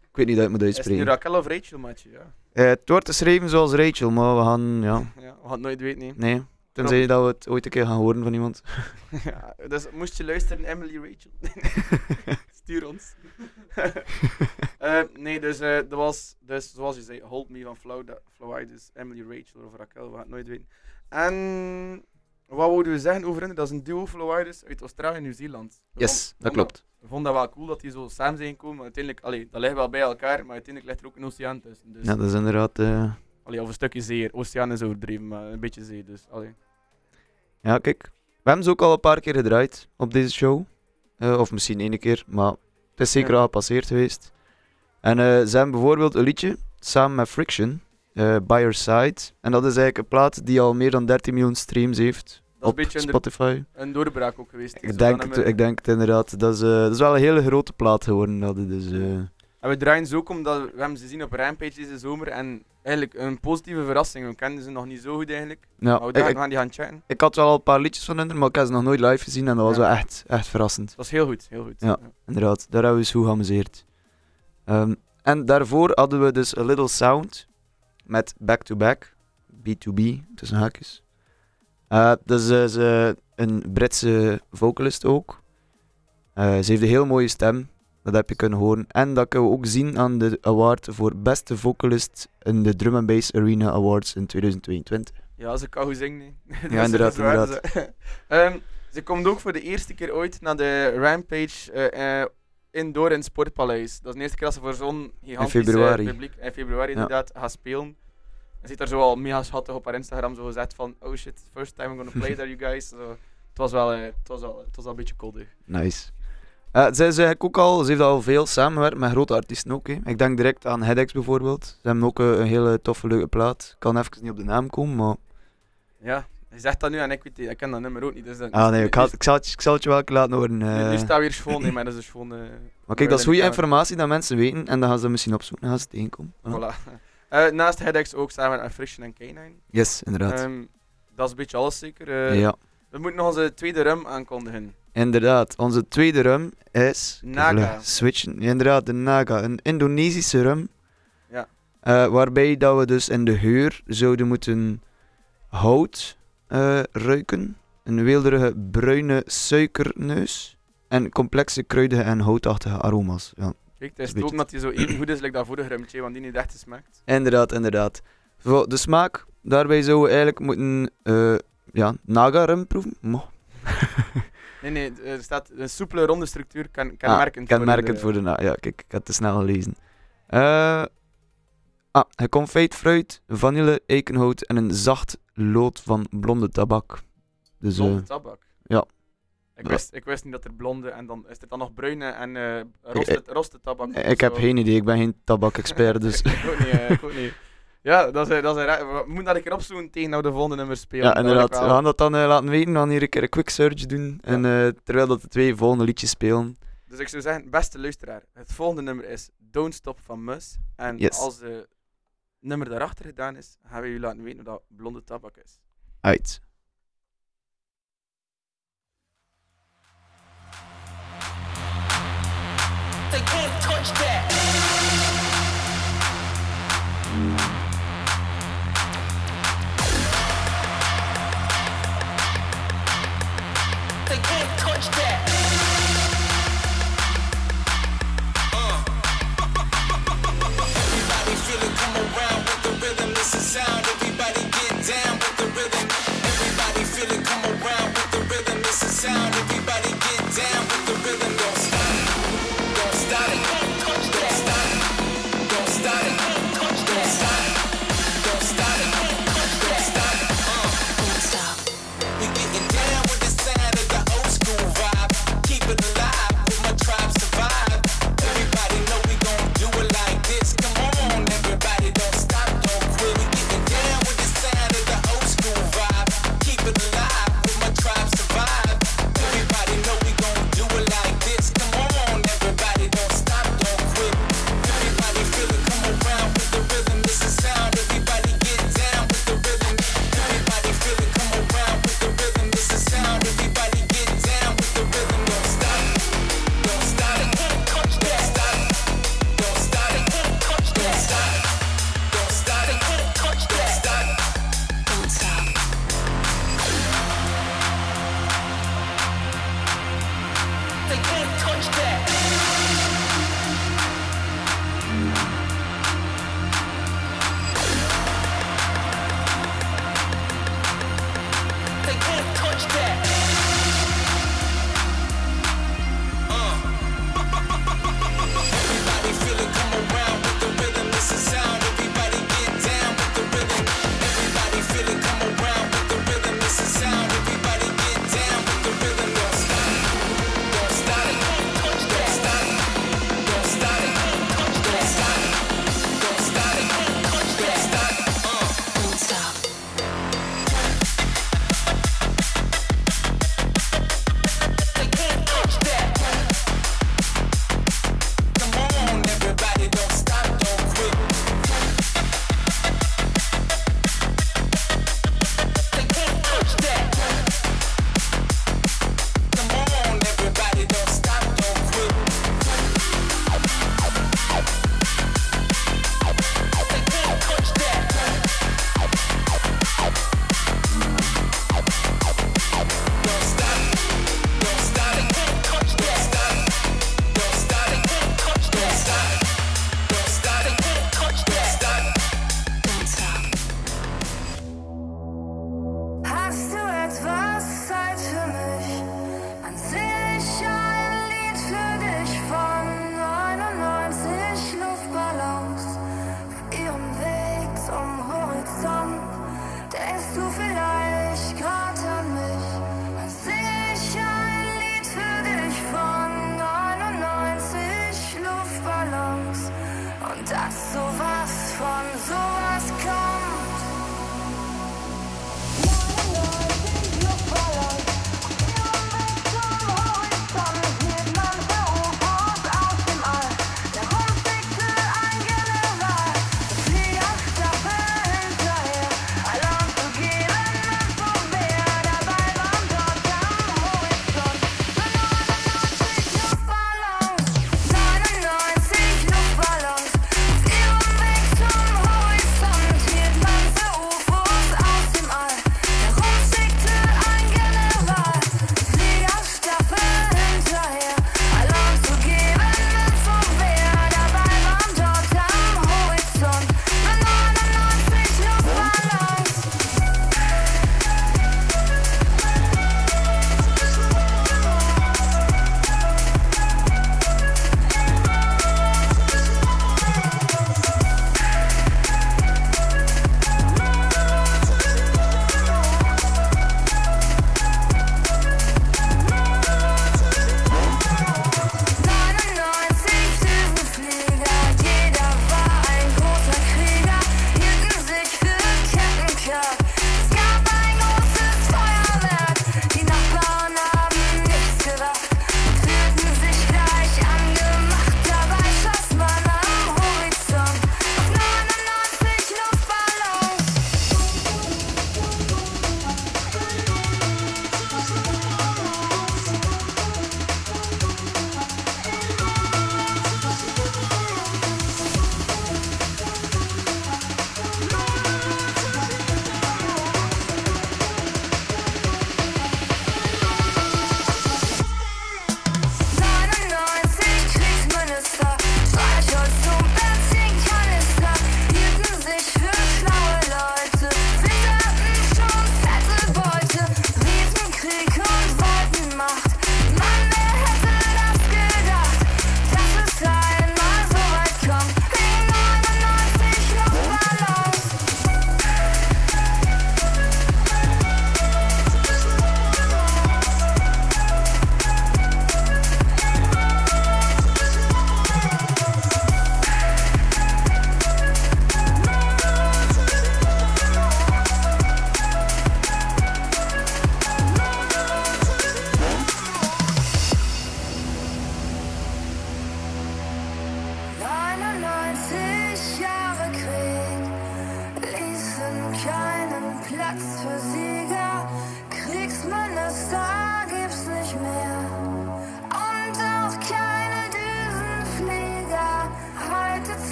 Ik weet niet hoe ik moet Is het nu uitspreken. Raquel of Rachel, maatje? Ja. Eh, het wordt geschreven zoals Rachel, maar we gaan, ja, ja. We gaan het nooit weten, nee. nee. Tenzij dat we het ooit een keer gaan horen van iemand. ja, dus moest je luisteren, Emily Rachel. Stuur ons. Eh, nee, dus dat was, dus zoals je zei, Hold Me van Flow, dat- Emily Rachel of Raquel, we gaan het nooit weten. En wat wouden we zeggen over hen? Dat is een duo Flowidus uit Australië en Nieuw-Zeeland. Yes, dat klopt. We vonden dat wel cool dat die zo samen zijn gekomen, uiteindelijk, allee, dat ligt wel bij elkaar, maar uiteindelijk ligt er ook een oceaan tussen. Dus, Ja, dat is inderdaad... eh, allee, of een stukje zee, oceaan is overdreven, maar een beetje zee, dus allee. Ja, kijk. We hebben ze ook al een paar keer gedraaid op deze show. Eh, of misschien één keer, maar het is zeker Ja. al gepasseerd geweest. En eh, ze hebben bijvoorbeeld een liedje samen met Friction, eh, By Your Side. En dat is eigenlijk een plaat die al meer dan 13 miljoen streams heeft Dat is een op beetje een, Spotify. een doorbraak ook geweest. Ik denk, het, ik denk het inderdaad. Dat is, eh, dat is wel een hele grote plaat geworden. Dat dus, eh, En we draaien ze ook omdat we, hebben ze zien op Rampage deze zomer en eigenlijk een positieve verrassing. We kenden ze nog niet zo goed eigenlijk. ja, maar we ik, dachten, ik, we gaan die gaan chatten. ik had wel al een paar liedjes van hen, maar ik heb ze nog nooit live gezien en dat was Ja. wel echt, echt verrassend. Dat was heel goed, heel goed. Ja. Inderdaad, daar hebben we eens goed geamuseerd. Ehm, en daarvoor hadden we dus A Little Sound met Back to Back, B2B, tussen haakjes. Eh dat is een Britse vocalist ook. Eh, ze heeft een heel mooie stem, dat heb je kunnen horen. En dat kunnen we ook zien aan de award voor beste vocalist in de Drum and Bass Arena Awards in 2022. Ja, ze kan goed zingen. nee. Dat inderdaad, inderdaad. Ze, Ehm, ze komt ook voor de eerste keer ooit naar de Rampage eh, eh, indoor in het Sportpaleis. Dat is de eerste keer dat ze voor zo'n gigantisch eh, februari. publiek in februari Ja. inderdaad gaat spelen. Ze ziet daar zo al mega schattig op haar Instagram zo gezet van oh shit, first time I'm gonna play there you guys. Zo, het was wel, eh, het was wel, het was wel een beetje koddig. Nice. Ja, zij is eigenlijk ook al, ze heeft al veel samengewerkt met grote artiesten ook. Hè. Ik denk direct aan Headaches bijvoorbeeld. Ze hebben ook eh, een hele toffe, leuke plaat. Ik kan even niet op de naam komen, maar... Ja, je zegt dat nu en ik, weet, ik ken dat nummer ook niet. Dus dat, Ah nee, nu- ik, had, ik, zal, het, ik zal het je wel laten horen. nu, eh. nu staat weer schoon, nee, maar dat is dus gewoon... eh, maar kijk, dat is goede informatie dat mensen weten en dan gaan ze misschien opzoeken en gaan ze het tegenkomen. Voilà. Voilà. Eh, naast Headaches ook samen met Friction en K9. Yes, inderdaad. Ehm, dat is een beetje alles zeker. Eh, ja, We moeten nog onze tweede rum aankondigen. inderdaad. Onze tweede rum is... Naga. Switchen. Inderdaad, de Naga. Een Indonesische rum. Ja. Eh, waarbij dat we dus in de geur zouden moeten hout eh, ruiken. Een weelderige bruine suikerneus. En complexe kruidige en houtachtige aroma's. Ja. Kijk, het is ook het. dat hij zo even goed is als dat vorige rumtje, want die niet echt smaakt. Inderdaad, inderdaad. Voor de smaak, daarbij zouden we eigenlijk moeten eh, ja, Naga rum proeven. Mo. Nee, nee, er staat een soepele ronde structuur, ken, kenmerkend, ah, kenmerkend voor de, na. Ja, kijk, ik had te snel gelezen. Eh ah, geconfijt fruit, vanille, eikenhout en een zacht lood van blonde tabak. Dus, Blonde eh, tabak. ja. Ik wist, ik wist niet dat er blonde en dan is er dan nog bruine en eh roste, roste tabak. ik, ik heb geen idee, ik ben geen tabak-expert, dus... ik ook niet, eh, ik ook niet. Ja, dat is, dat is, we moeten dat een keer opzoeken tegen nou de volgende nummer spelen. ja, inderdaad. We gaan dat dan laten weten, we gaan hier een keer een quick search doen. En terwijl dat de twee volgende liedjes spelen. Dus ik zou zeggen, beste luisteraar, het volgende nummer is Don't Stop van Mus. En Yes. als het nummer daarachter gedaan is, gaan we jullie laten weten hoe dat blonde tabak is. Uit. They can't touch that. They can't touch that.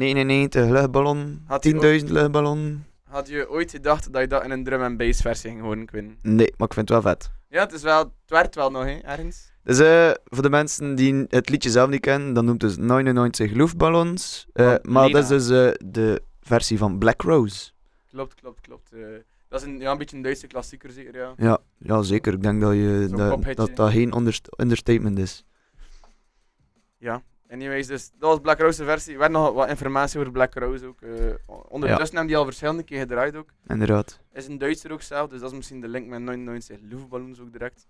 99 luchtballon. Had hij 10.000 luchtballon. Had je ooit gedacht dat je dat in een drum and bass versie ging horen, Quinn? Nee, maar ik vind het wel vet. Ja, het, is wel, het werkt wel nog, hè, ergens. Dus eh, voor de mensen die het liedje zelf niet kennen, dan noemt het dus 99 luchtballons. Van maar Lena. dat is dus eh, de versie van Black Rose. Klopt, klopt, klopt. dat is een, ja, een beetje een Duitse klassieker, zeker, ja. Ja, ja zeker. Ik denk dat je, dat, dat dat geen underst- understatement is. Ja, anyways, dus dat was Black Rose versie. We hebben nog wat informatie over Black Rose ook. eh, ondertussen hebben die al verschillende keer gedraaid ook. Inderdaad. Is een Duitser ook zelf, dus dat is misschien de link met 99 luchtballons ook direct.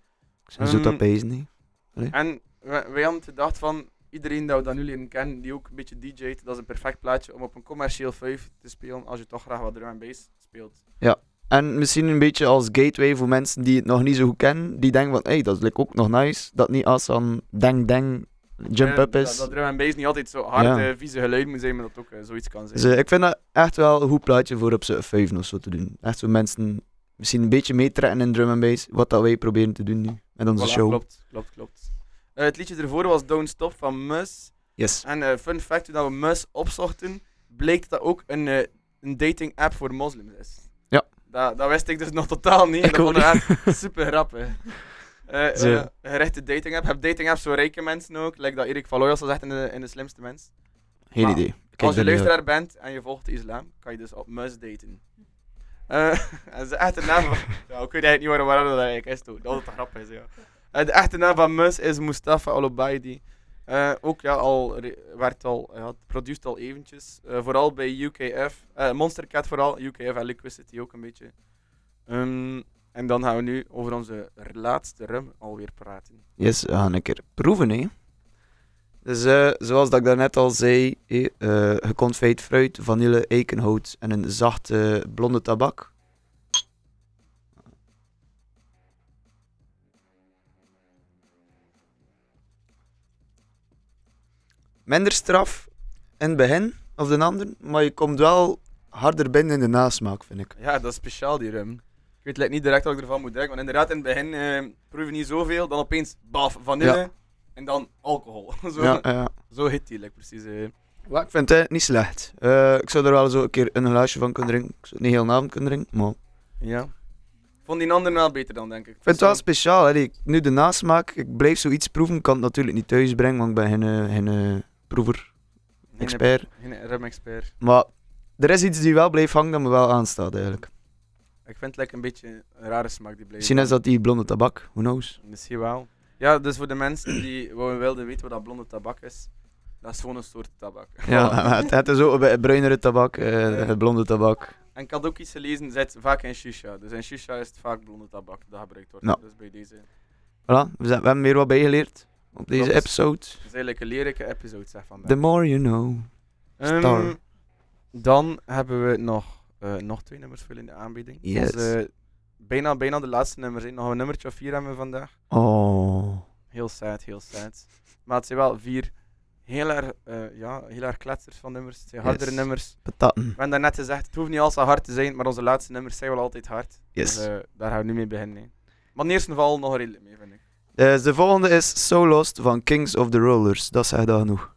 Ehm, dat pezen, niet? Allee. En wij, wij hadden gedacht van, iedereen dat we dat nu leren kennen, die ook een beetje DJ't, dat is een perfect plaatje om op een commercieel 5 te spelen, als je toch graag wat drum and bass speelt. Ja. En misschien een beetje als gateway voor mensen die het nog niet zo goed kennen. Die denken van, hé, hey, dat is ook nog nice. Dat niet als dan dang dang jump up is. Dat, dat drum and bass niet altijd zo hard, Ja. eh, vieze geluid moet zijn, maar dat ook eh, zoiets kan zijn. Dus ik vind dat echt wel een goed plaatje voor op z'n vijf of zo te doen. Echt zo mensen misschien een beetje meetrekken in drum and bass. Wat dat wij proberen te doen nu. Met onze Voilà, show. Klopt, klopt, klopt. Eh, het liedje ervoor was Don't Stop van Mus. Yes. En eh, fun fact, toen dat we Mus opzochten, bleek dat ook een, een dating app voor moslims is. Ja. Dat, dat wist ik dus nog totaal niet. Ik dat vond ik echt super grappig. Eh, gerichte dating app. Je hebt dating apps voor rijke mensen ook. Like dat Erik van Looyals al zegt in de, in de slimste mens. Geen Maar idee. Kijk Als je er luisteraar bent en je volgt de islam, kan je dus op Mus daten. En de echte naam van... Ja, ik weet eigenlijk niet waarom, waarom dat eigenlijk is, toch. Dat is toch grappig is, ja. De echte naam van Mus is Mustafa Alobaidi. Eh ook ja, al werd al, ja, het produceert al eventjes. Vooral bij UKF. eh Monster Cat vooral, UKF en Liquidity ook een beetje. Ehm, en dan gaan we nu over onze laatste rum alweer praten. Yes, we gaan een keer proeven, hè. Dus eh, zoals dat ik daarnet al zei, eh, geconfijt fruit, vanille, eikenhout en een zachte blonde tabak. Minder straf in het begin, of de ander, maar je komt wel harder binnen in de nasmaak, vind ik. Ja, dat is speciaal die rum. Ik weet like, niet direct wat ik ervan moet drinken, want inderdaad in het begin eh proef je niet zoveel, dan opeens baf, vanille Ja. en dan alcohol. zo, Ja, ja. zo hit die like, precies. eh. Ik vind het niet slecht. Eh, ik zou er wel zo een keer een glaasje van kunnen drinken. Ik zou het niet heel avond kunnen drinken, maar... Ja. Ik vond die andere wel beter dan, denk ik. Ik vind het wel speciaal. Hè. Ik- Nu de nasmaak, ik blijf zoiets proeven. Ik kan het natuurlijk niet thuis brengen, want ik ben geen, eh, geen eh, proever, expert. Geen rum-expert. Maar er is iets die wel blijft hangen dat me wel aanstaat eigenlijk. Ik vind het like, een beetje een rare smaak die blijft. Misschien is dat die blonde tabak, who knows. Misschien wel. Ja, dus voor de mensen die wilden weten wat dat blonde tabak is, dat is gewoon een soort tabak. Ja, het, het is ook een bruinere tabak, eh, het blonde tabak. En ik had ook iets gelezen, zit vaak in shisha. Dus in shisha is het vaak blonde tabak dat gebruikt wordt. Nou. Dus bij deze. Voilà, we, zijn, we hebben weer wat bijgeleerd op deze Klopt. episode. Het is eigenlijk een lelijke episode, zeg vandaag. The more you know. Ehm, Star. dan hebben we nog, eh, nog twee nummers voor in de aanbieding. Yes. Dus, eh, bijna, bijna de laatste nummers. hè. Nog een nummertje of vier hebben we vandaag. Oh. Heel sad, heel sad. Maar het zijn wel vier heel erg, eh, ja, heel erg kletsers van nummers. Het zijn hardere nummers. Patatten. We hebben daarnet gezegd, het hoeft niet altijd hard te zijn, maar onze laatste nummers zijn wel altijd hard. Yes. Dus daar gaan we nu mee beginnen. hè. Maar in eerste geval nog redelijk mee, vind ik. De volgende is So Lost van Kings of the Rollers. Dat zegt dat genoeg.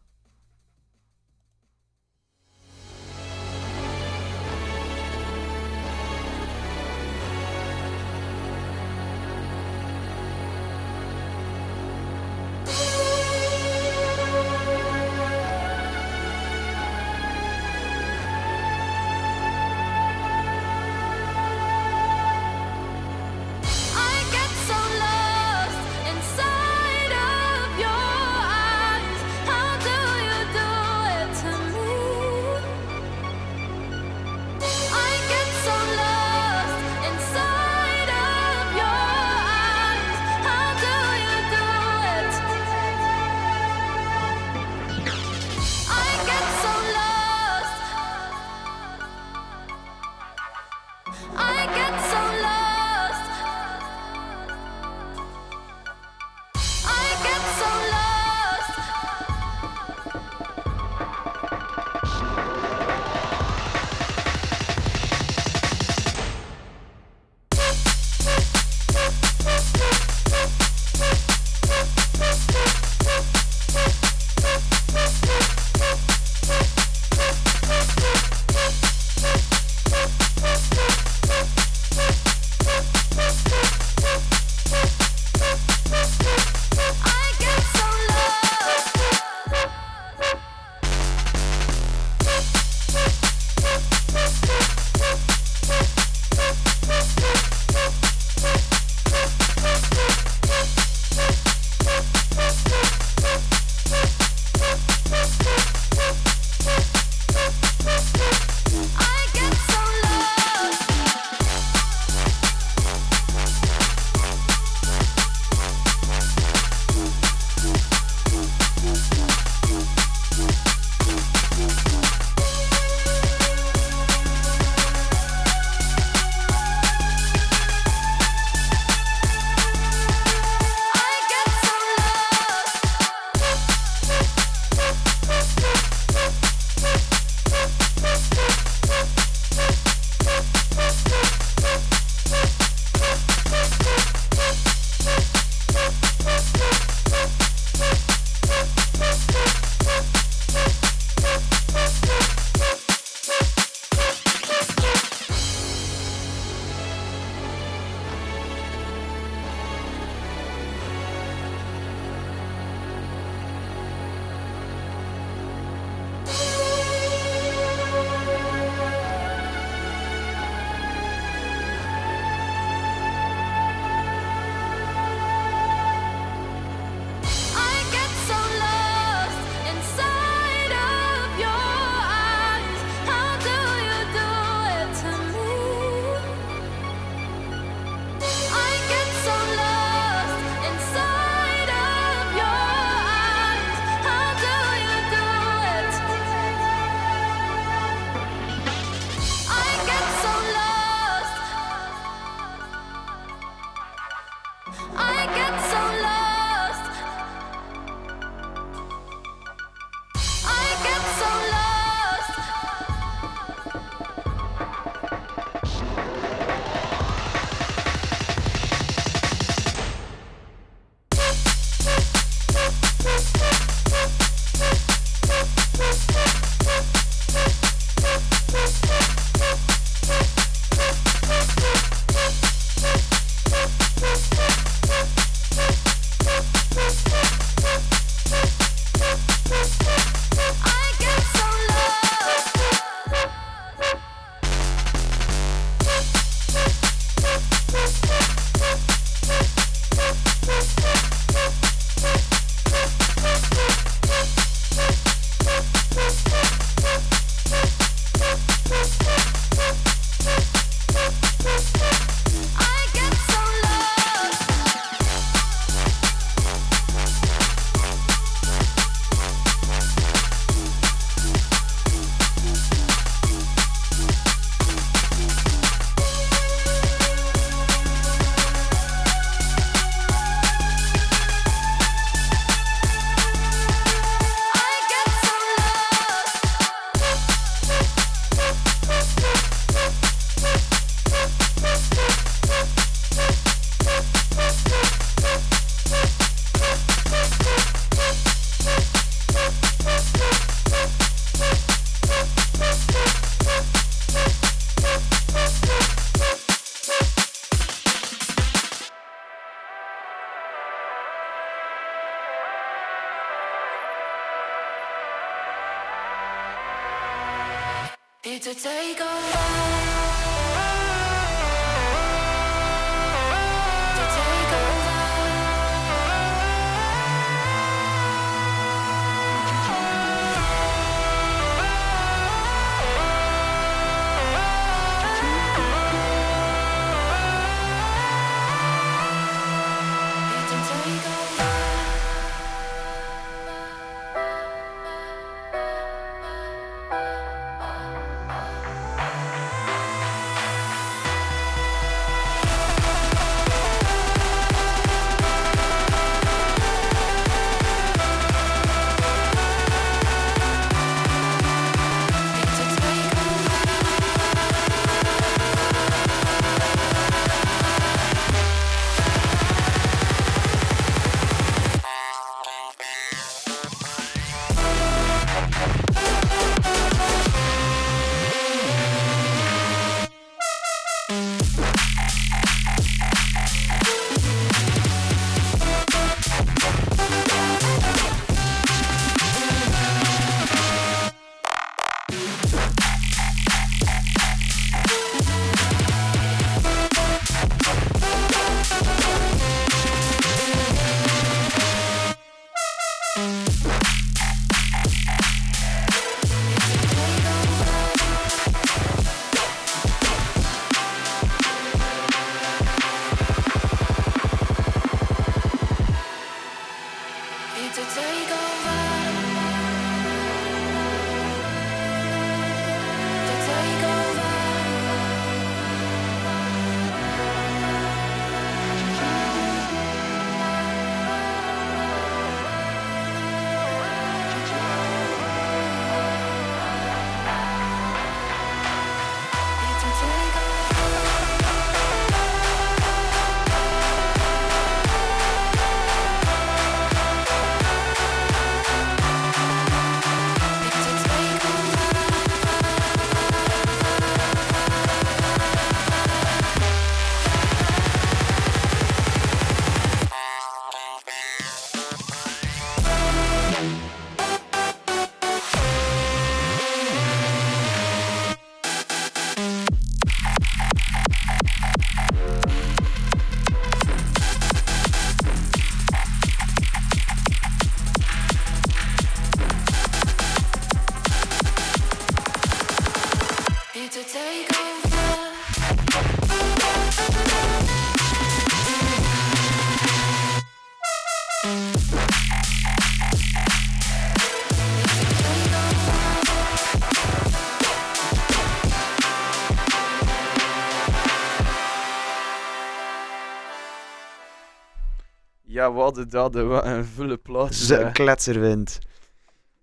Ja, wat hadden dat, wat een volle plaat. Ze eh. een kletserwind.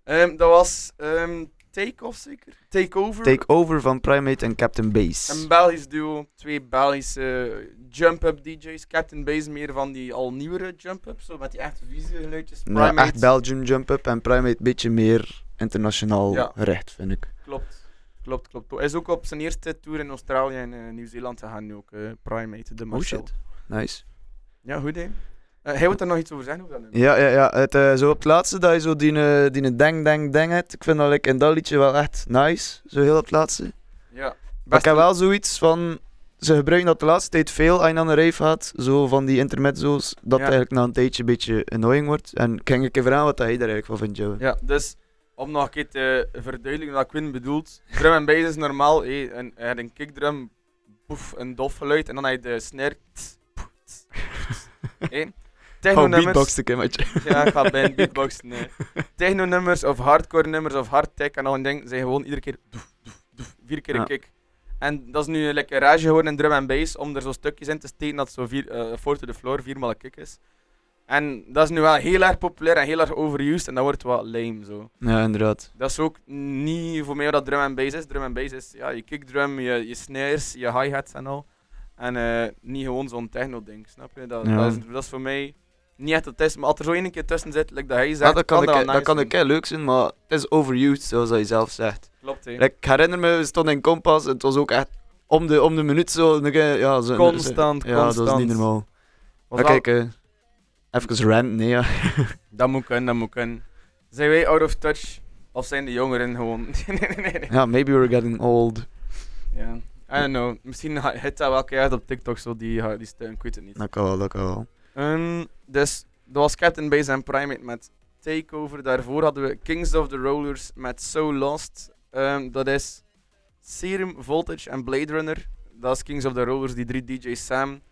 Ehm, dat was ehm Take-Off zeker? Take-Over. Take over van Primate en Captain Base. Een Belgisch duo, twee Belgische jump-up DJ's. Captain Base meer van die al nieuwere jump-ups, zo met die echt vieze geluidjes. Nou, Primate, echt Belgium jump-up en Primate een beetje meer internationaal Ja. recht, vind ik. Klopt, klopt, klopt. Hij is ook op zijn eerste tour in Australië en eh, Nieuw-Zeeland gegaan nu ook, eh, Primate, de Oh Marcel. shit. Nice. Ja, goed hè. Eh, hij wil er nog iets over zeggen, of dat? Ja, ja, ja. Het, eh, zo op het laatste dat je zo die, eh, die dang dang dang hebt. Ik vind dat like, in dat liedje wel echt nice. Zo heel op het laatste. Ja. Maar ik heb wel zoiets van... Ze gebruiken dat de laatste tijd veel als je aan een rave gaat. Zo van die intermezzo's. Dat Ja. eigenlijk na een tijdje een beetje annoying wordt. En ik ging keer vragen wat hij daar eigenlijk van vindt, Joe. Ja, dus om nog een keer te verduidelijken wat Quinn bedoelt. Drum en bass is normaal. Hey, een, een kickdrum, poef, een dof geluid en dan heb je de snare. Hey. Oh, Techno-nummers. beatboxen, Kimmetje. Ja, ik ga bij een beatbox. Nee. Techno-nummers of hardcore nummers of hardtech en al een ding zijn gewoon iedere keer doef, doef, doef, vier keer een kick. En dat is nu lekker rage geworden in drum en bass om er zo stukjes in te steken dat zo vier, eh four to the floor, viermaal een kick is. En dat is nu wel heel erg populair en heel erg overused en dat wordt wat lame zo. Ja, inderdaad. Dat is ook niet voor mij wat drum en bass is. Drum en bass is ja, je kickdrum, je, je snares, je hi-hats en al. En eh, niet gewoon zo'n techno-ding, snap je? Dat, Ja. dat, is, dat is voor mij niet echt het is. Maar als er zo één keer tussen zit, like dat hij zegt, Ja, dat kan, ik, dat kan ik heel leuk zijn, maar het is overused, zoals hij zelf zegt. Klopt, hè. Like, ik herinner me, we stonden in Kompas, het was ook echt om de, om de minuut zo. Ja, zo Constant, Ja, dat was constant. niet normaal. Maar wel- kijk, eh, even rant, nee ja. Dat moet kunnen, dat moet kunnen. Zijn wij out of touch? Of zijn de jongeren gewoon... nee, nee, nee, nee. ja, maybe we're getting old. Ja. I don't know. Misschien hit dat wel keihard op TikTok, zo die, die steun. Ik weet het niet. Dat kan wel, dat kan wel. Dus dat was Captain Base en Primate met Takeover. Daarvoor hadden we Kings of the Rollers met So Lost. Ehm, dat is Serum, Voltage en Blade Runner. Dat is Kings of the Rollers, die drie DJ's samen.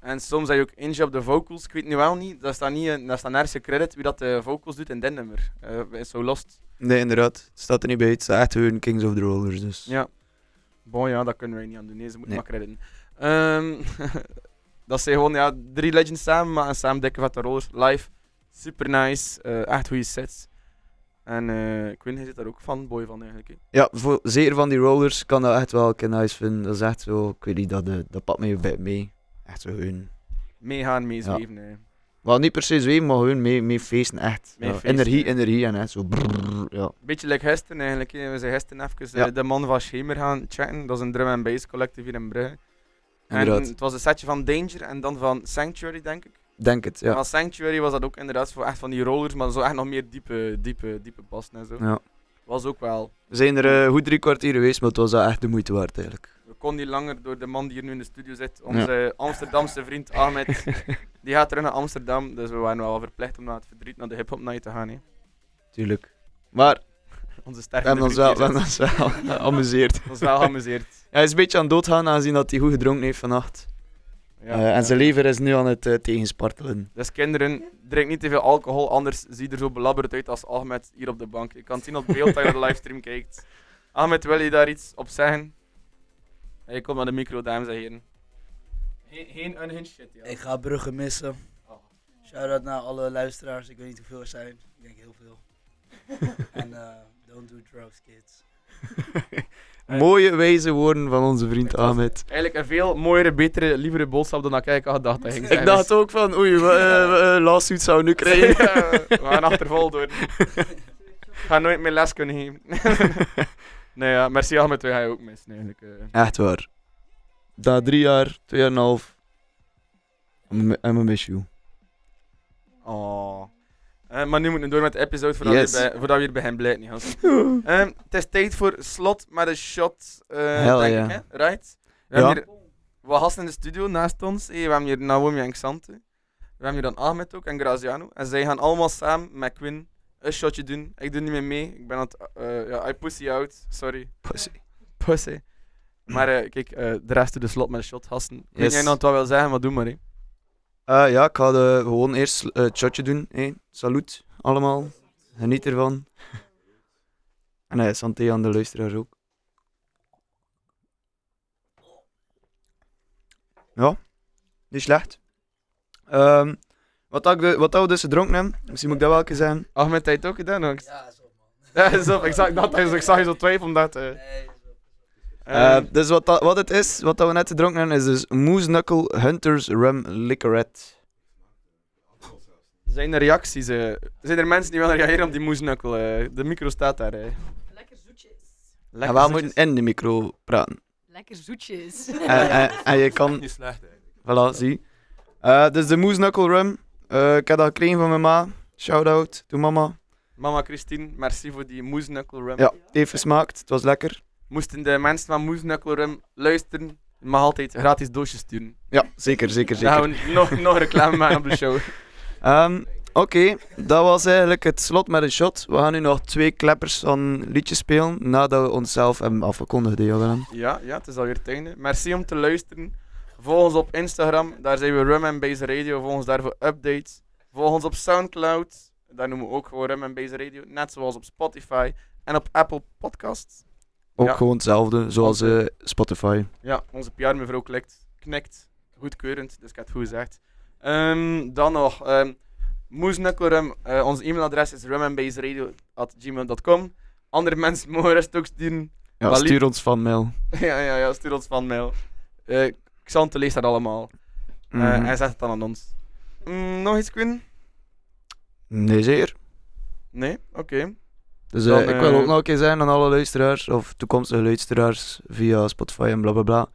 En soms heb je ook Inge op de vocals. Ik weet nu wel niet, dat staat, niet, dat staat nergens gecredit wie dat de vocals doet in dit nummer. eh So Lost. Nee, inderdaad. Het staat er niet bij. Het staat echt hun Kings of the Rollers. Dus. Ja. Bon, ja, dat kunnen wij niet aan doen. Nee, ze moeten Nee. maar crediten. Ehm, dat zijn gewoon ja, drie legends samen, maar samen dikke vette rollers. Live, super nice. eh, echt goede sets. En eh ik weet niet, hij zit daar ook van, boy van eigenlijk. Ja, voor, zeker van die rollers kan dat echt wel een nice vinden. Dat is echt zo, ik weet niet, dat, eh, dat pakt me bij mee. Echt zo hun. Meegaan, meezweven. hè. Wel niet per se zweven, maar gewoon mee, mee feesten, echt. Mee Ja, feesten, energie, ja. energie en echt zo brrrr, ja. Beetje like Hesten eigenlijk. We zijn Hesten even Ja. de man van Schemer gaan chatten. Dat is een drum and bass collectief hier in Brugge. En het was een setje van Danger en dan van Sanctuary, denk ik. Denk het, ja. Van Sanctuary was dat ook inderdaad voor echt van die rollers, maar zo echt nog meer diepe, diepe, diepe bassen en zo. ja. Was ook wel. We zijn er eh, goed drie kwartier geweest, maar het was echt de moeite waard eigenlijk. We konden niet langer door de man die hier nu in de studio zit. Onze Amsterdamse vriend Ahmed. die gaat terug naar Amsterdam. Dus we waren wel verplicht om naar het verdriet naar de hip-hop night te gaan. Hè. Tuurlijk. Maar Onze we sterke hebben ons wel, we hebben ons wel geamuseerd. ons wel geamuseerd. Hij is een beetje aan het doodgaan, aangezien dat hij goed gedronken heeft vannacht. Ja, Eh, ja. en zijn lever is nu aan het eh, tegenspartelen. Dus kinderen, drink niet te veel alcohol, anders zie je er zo belabberd uit als Ahmed hier op de bank. Je kan het zien op beeld dat je de livestream kijkt. Ahmed, wil je daar iets op zeggen? Hey, kom naar de micro, dames en heren. Geen, geen unhinged shit, ja. Ik ga Brugge missen. Shout-out naar alle luisteraars. Ik weet niet hoeveel er zijn. Ik denk heel veel. en eh, don't do drugs, kids. Mooie wijze woorden van onze vriend Ahmed. Eigenlijk een veel mooiere, betere, lievere boodschap dan dat ik had gedacht. dat hij ging Ik dacht ook van, oei, eh, eh, lawsuit zou nu krijgen. Ja, we gaan achtervolgd worden. Ik ga nooit meer les kunnen geven. nee, ja, merci Ahmed, wij ga je ook missen eigenlijk. eh. Echt waar. Na drie jaar, twee en een half. I'm a miss you. Oh. Eh, maar nu moeten we door met de episode voordat, Yes. we, bij, voordat we hier bij hem blijven. Ehm, het is tijd voor slot met een shot, Hell denk ik, hè? Right? We Ja. hebben hier wat gasten in de studio naast ons. Hey, we hebben hier Naomi en Xante. We hebben hier dan Ahmed ook en Graziano. En zij gaan allemaal samen met Quinn een shotje doen. Ik doe niet meer mee. Ik ben aan het... eh, ja, I pussy out. Sorry. Pussy. Pussy. Maar kijk, de rest doet de slot met een shot, gasten. Ik weet Yes. jij nog wat wil zeggen, maar doe maar. hè. Eh, ja, ik ga de, gewoon eerst eh, het shotje doen. Hey, salut, allemaal. Geniet ervan. En nee, santé aan de luisteraars ook. Ja, niet slecht. Ehm, wat, dat de, wat dat we dus gedronken hebben, misschien moet ik dat wel eens zeggen. Ahmed, heb je het ook gedaan? Ook? Ja, zo man. Ja, zo, ik zag, dat, ik zag je zo twijfelen omdat... Eh, ehm, dus wat, dat, wat het is, wat dat we net gedronken hebben, is dus Moose Knuckle Hunters Rum Licorette. Zijn er reacties? eh? zijn er mensen die willen reageren op die moesnukkel? eh? de micro staat daar. eh. En we moeten in de micro praten. Lekker zoetjes. En, en, en je kan... Niet slecht, Voilà, zie. Eh dus de Moose Knuckle Rum. Eh, ik heb dat gekregen van mijn ma. Shout-out to mama. Mama Christine, merci voor die moesnukkel rum. Ja, het heeft gesmaakt. Het was lekker. Moesten de mensen van moesnukkel rum luisteren, je mag altijd gratis doosjes sturen. Ja, zeker, zeker, Dan gaan zeker. we nog, nog reclame maken op de show. Ehm, Oké, dat was eigenlijk het slot met een shot. We gaan nu nog twee kleppers van liedjes spelen nadat we onszelf hebben afgekondigd. Johan. Ja, ja, het is alweer het einde. Merci om te luisteren. Volg ons op Instagram, daar zijn we Rum and Base Radio. Volg ons daar voor updates. Volg ons op Soundcloud, daar noemen we ook gewoon Rum and Base Radio. Net zoals op Spotify en op Apple Podcasts. Ook Ja. gewoon hetzelfde, zoals eh, Spotify. Ja, onze PR-mevrouw klikt, knikt. Goedkeurend, dus ik heb het goed gezegd. Ehm, dan nog, um, Moesnukkelrum. eh onze e-mailadres is rumandbaseradio.gmail.com. Andere mensen mogen rest ook sturen. Ja, stuur ons van mail. ja, ja, ja, stuur ons van mail. Eh Xante leest dat allemaal. Mhm. En zet het dan aan ons. Mm, nog iets, Quinn? Nee, zeker. Nee? Oké. Dus eh, Dan, ik wil eh, ook nog een keer zeggen aan alle luisteraars, of toekomstige luisteraars via Spotify en bla bla bla.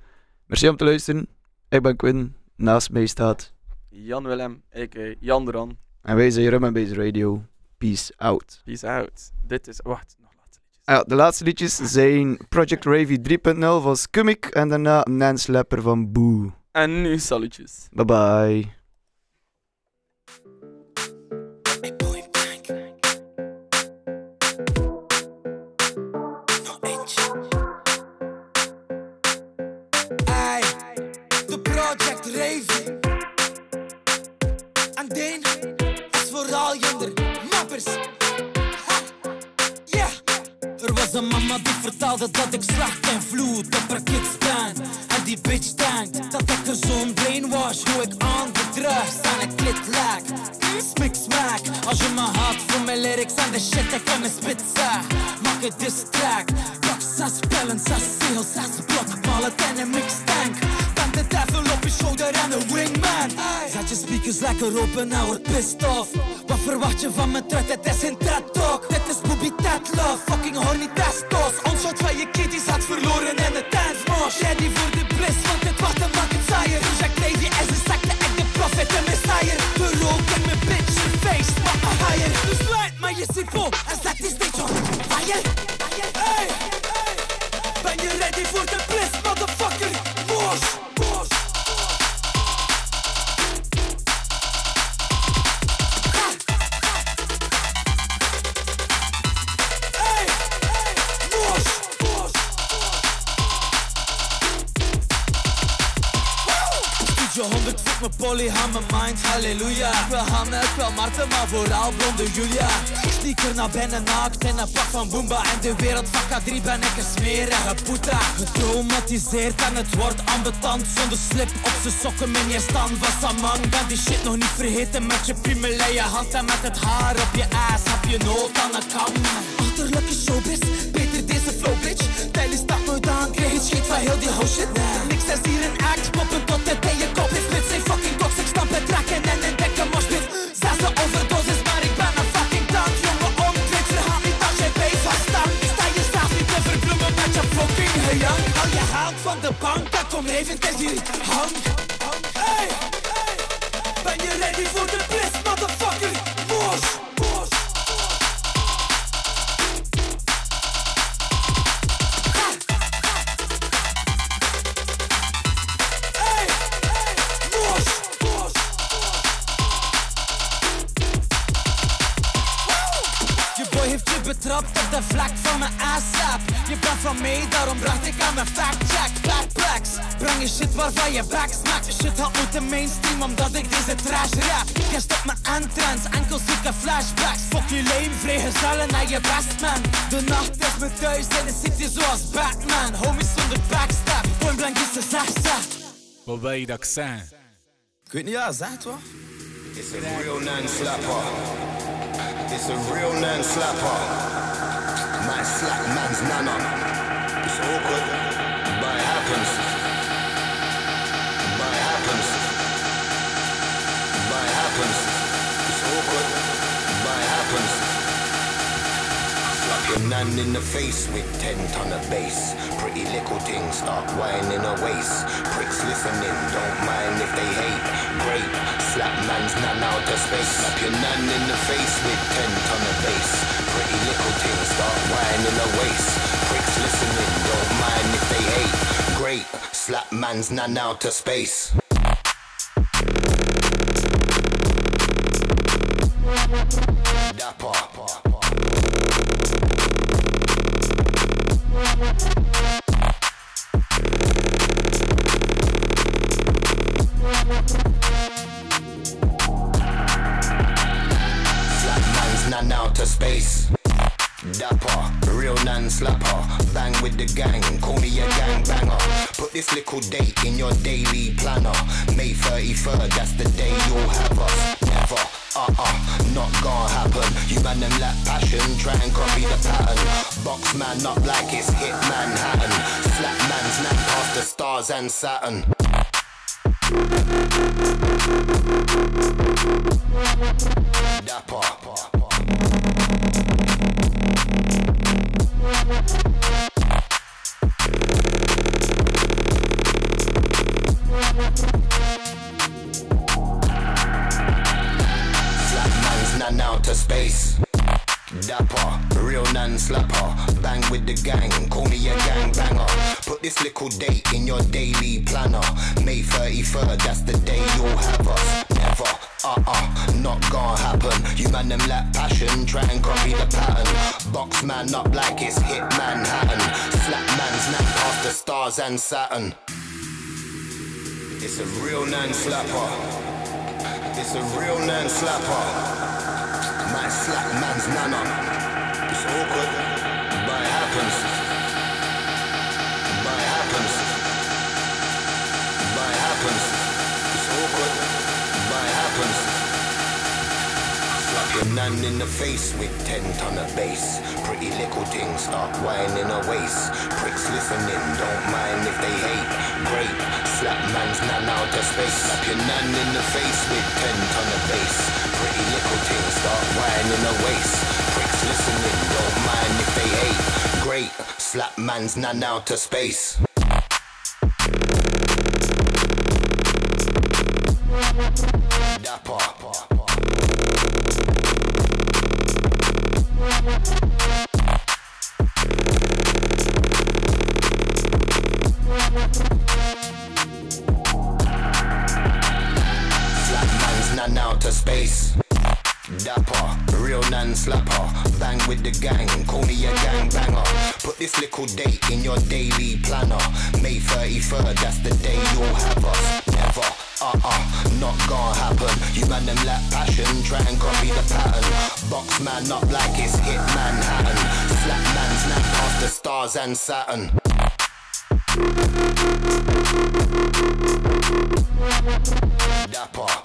Merci om te luisteren. Ik ben Quinn. Naast mij staat. Jan Willem, a.k.a. Jan Duran. En wij zijn Rum Base Radio. Peace out. Peace out. Dit is... Wacht, nog laatste liedjes. Ja, de laatste liedjes zijn Project Ravy 3.0 van Skumik en daarna Nance Lepper van Boo. En nu salutjes. Bye bye. Er was een mama die vertelde dat ik slacht en vloed op haar kids ben. En die bitch denkt dat ik er zo'n brainwash hoe ik aan de drugs aan een klit. Smik smaak, als je me haat voor mijn lyrics en de shit ik in mijn spit zeg. Maak het diss track, pak zes pellen, zes seals, zes blokballen en een mixtank. Speakers lekker open en word pissed off. Wat verwacht je van mijn trut? Het is geen TED Talk. Dit is Booby Love, fucking horny testos. Aan mijn mind, halleluja. Wil Marten, maar vooral blonde Julia. Ik sneaker naar binnen naakt in een pak van Boomba. En de wereld van K3 ben ik een smerige poeta Getraumatiseerd en het wordt ambetant. Zonder slip op z'n sokken in je stand. Van Samang Ben die shit nog niet vergeten. Met je piemel je hand En met het haar op je ass. Heb je nood aan een kam? Achterlijke showbiz, beter deze flow bitch. Tijdens staat nooit aan, kreeg het scheet van heel die house shit kom even tegen die hang Hey, ben je ready voor de bliss, de mijn ASAP Je bent van mij, daarom bracht ik aan mijn fact check Backpacks, breng je shit waarvan je back smakt Shit had moeten mainstream omdat ik deze trash rap Je stopt me entrance, enkel zieke flashbacks Fuck je lame, vrijgezellen naar je best man De nacht is me thuis in de city zoals Batman Homies zonder backstab, point blank is de zesde Wat wil je dat ik zijn? Ik weet niet, ja, zeg toch? It's a real non-slapper. It's a real non-slapper. My slap man's nana. It's awkward, but it happens. Slap in the face with 10 ton of bass. Pretty little things start whining her waist. Pricks listening, don't mind if they hate. Slap man's nan out of space. Slap your nan in the face with 10 ton of bass. Pretty little things start whining her waist. Pricks listening, don't mind if they hate. Great, slap man's nan out of space. This little date in your daily planner. May 33rd, that's the day you'll have us. Never, uh uh, not gonna happen. You man them lack passion, try and copy the pattern. Box man up like it's hit Manhattan. Slap man's nan past the stars and Saturn. Dapper. This little date in your daily planner. May 33rd, that's the day you'll have us. Never, uh-uh, not gonna happen. You man them lack passion, try and copy the pattern. Box man up like it's hit Manhattan. Slap man's nap past the stars and Saturn. It's a real non-slapper. It's a real non-slapper. Might slap man's. It's Slap your nan in the face with 10 ton of bass. Pretty little things start whining a waist. Pricks listening, don't mind if they hate. Great, slap man's nan out of space. Slap your nan in the face with 10 ton of bass. Pretty little things start whining a waist. Pricks listening, don't mind if they hate. Great, slap man's nan out of space. Date in your daily planner. May 33rd, that's the day you'll have us. Never, uh-uh, not gonna happen. You man them lack passion, try and copy the pattern. Box man up like it's hit Manhattan. Slap man's nap past the stars and Saturn. Dapper.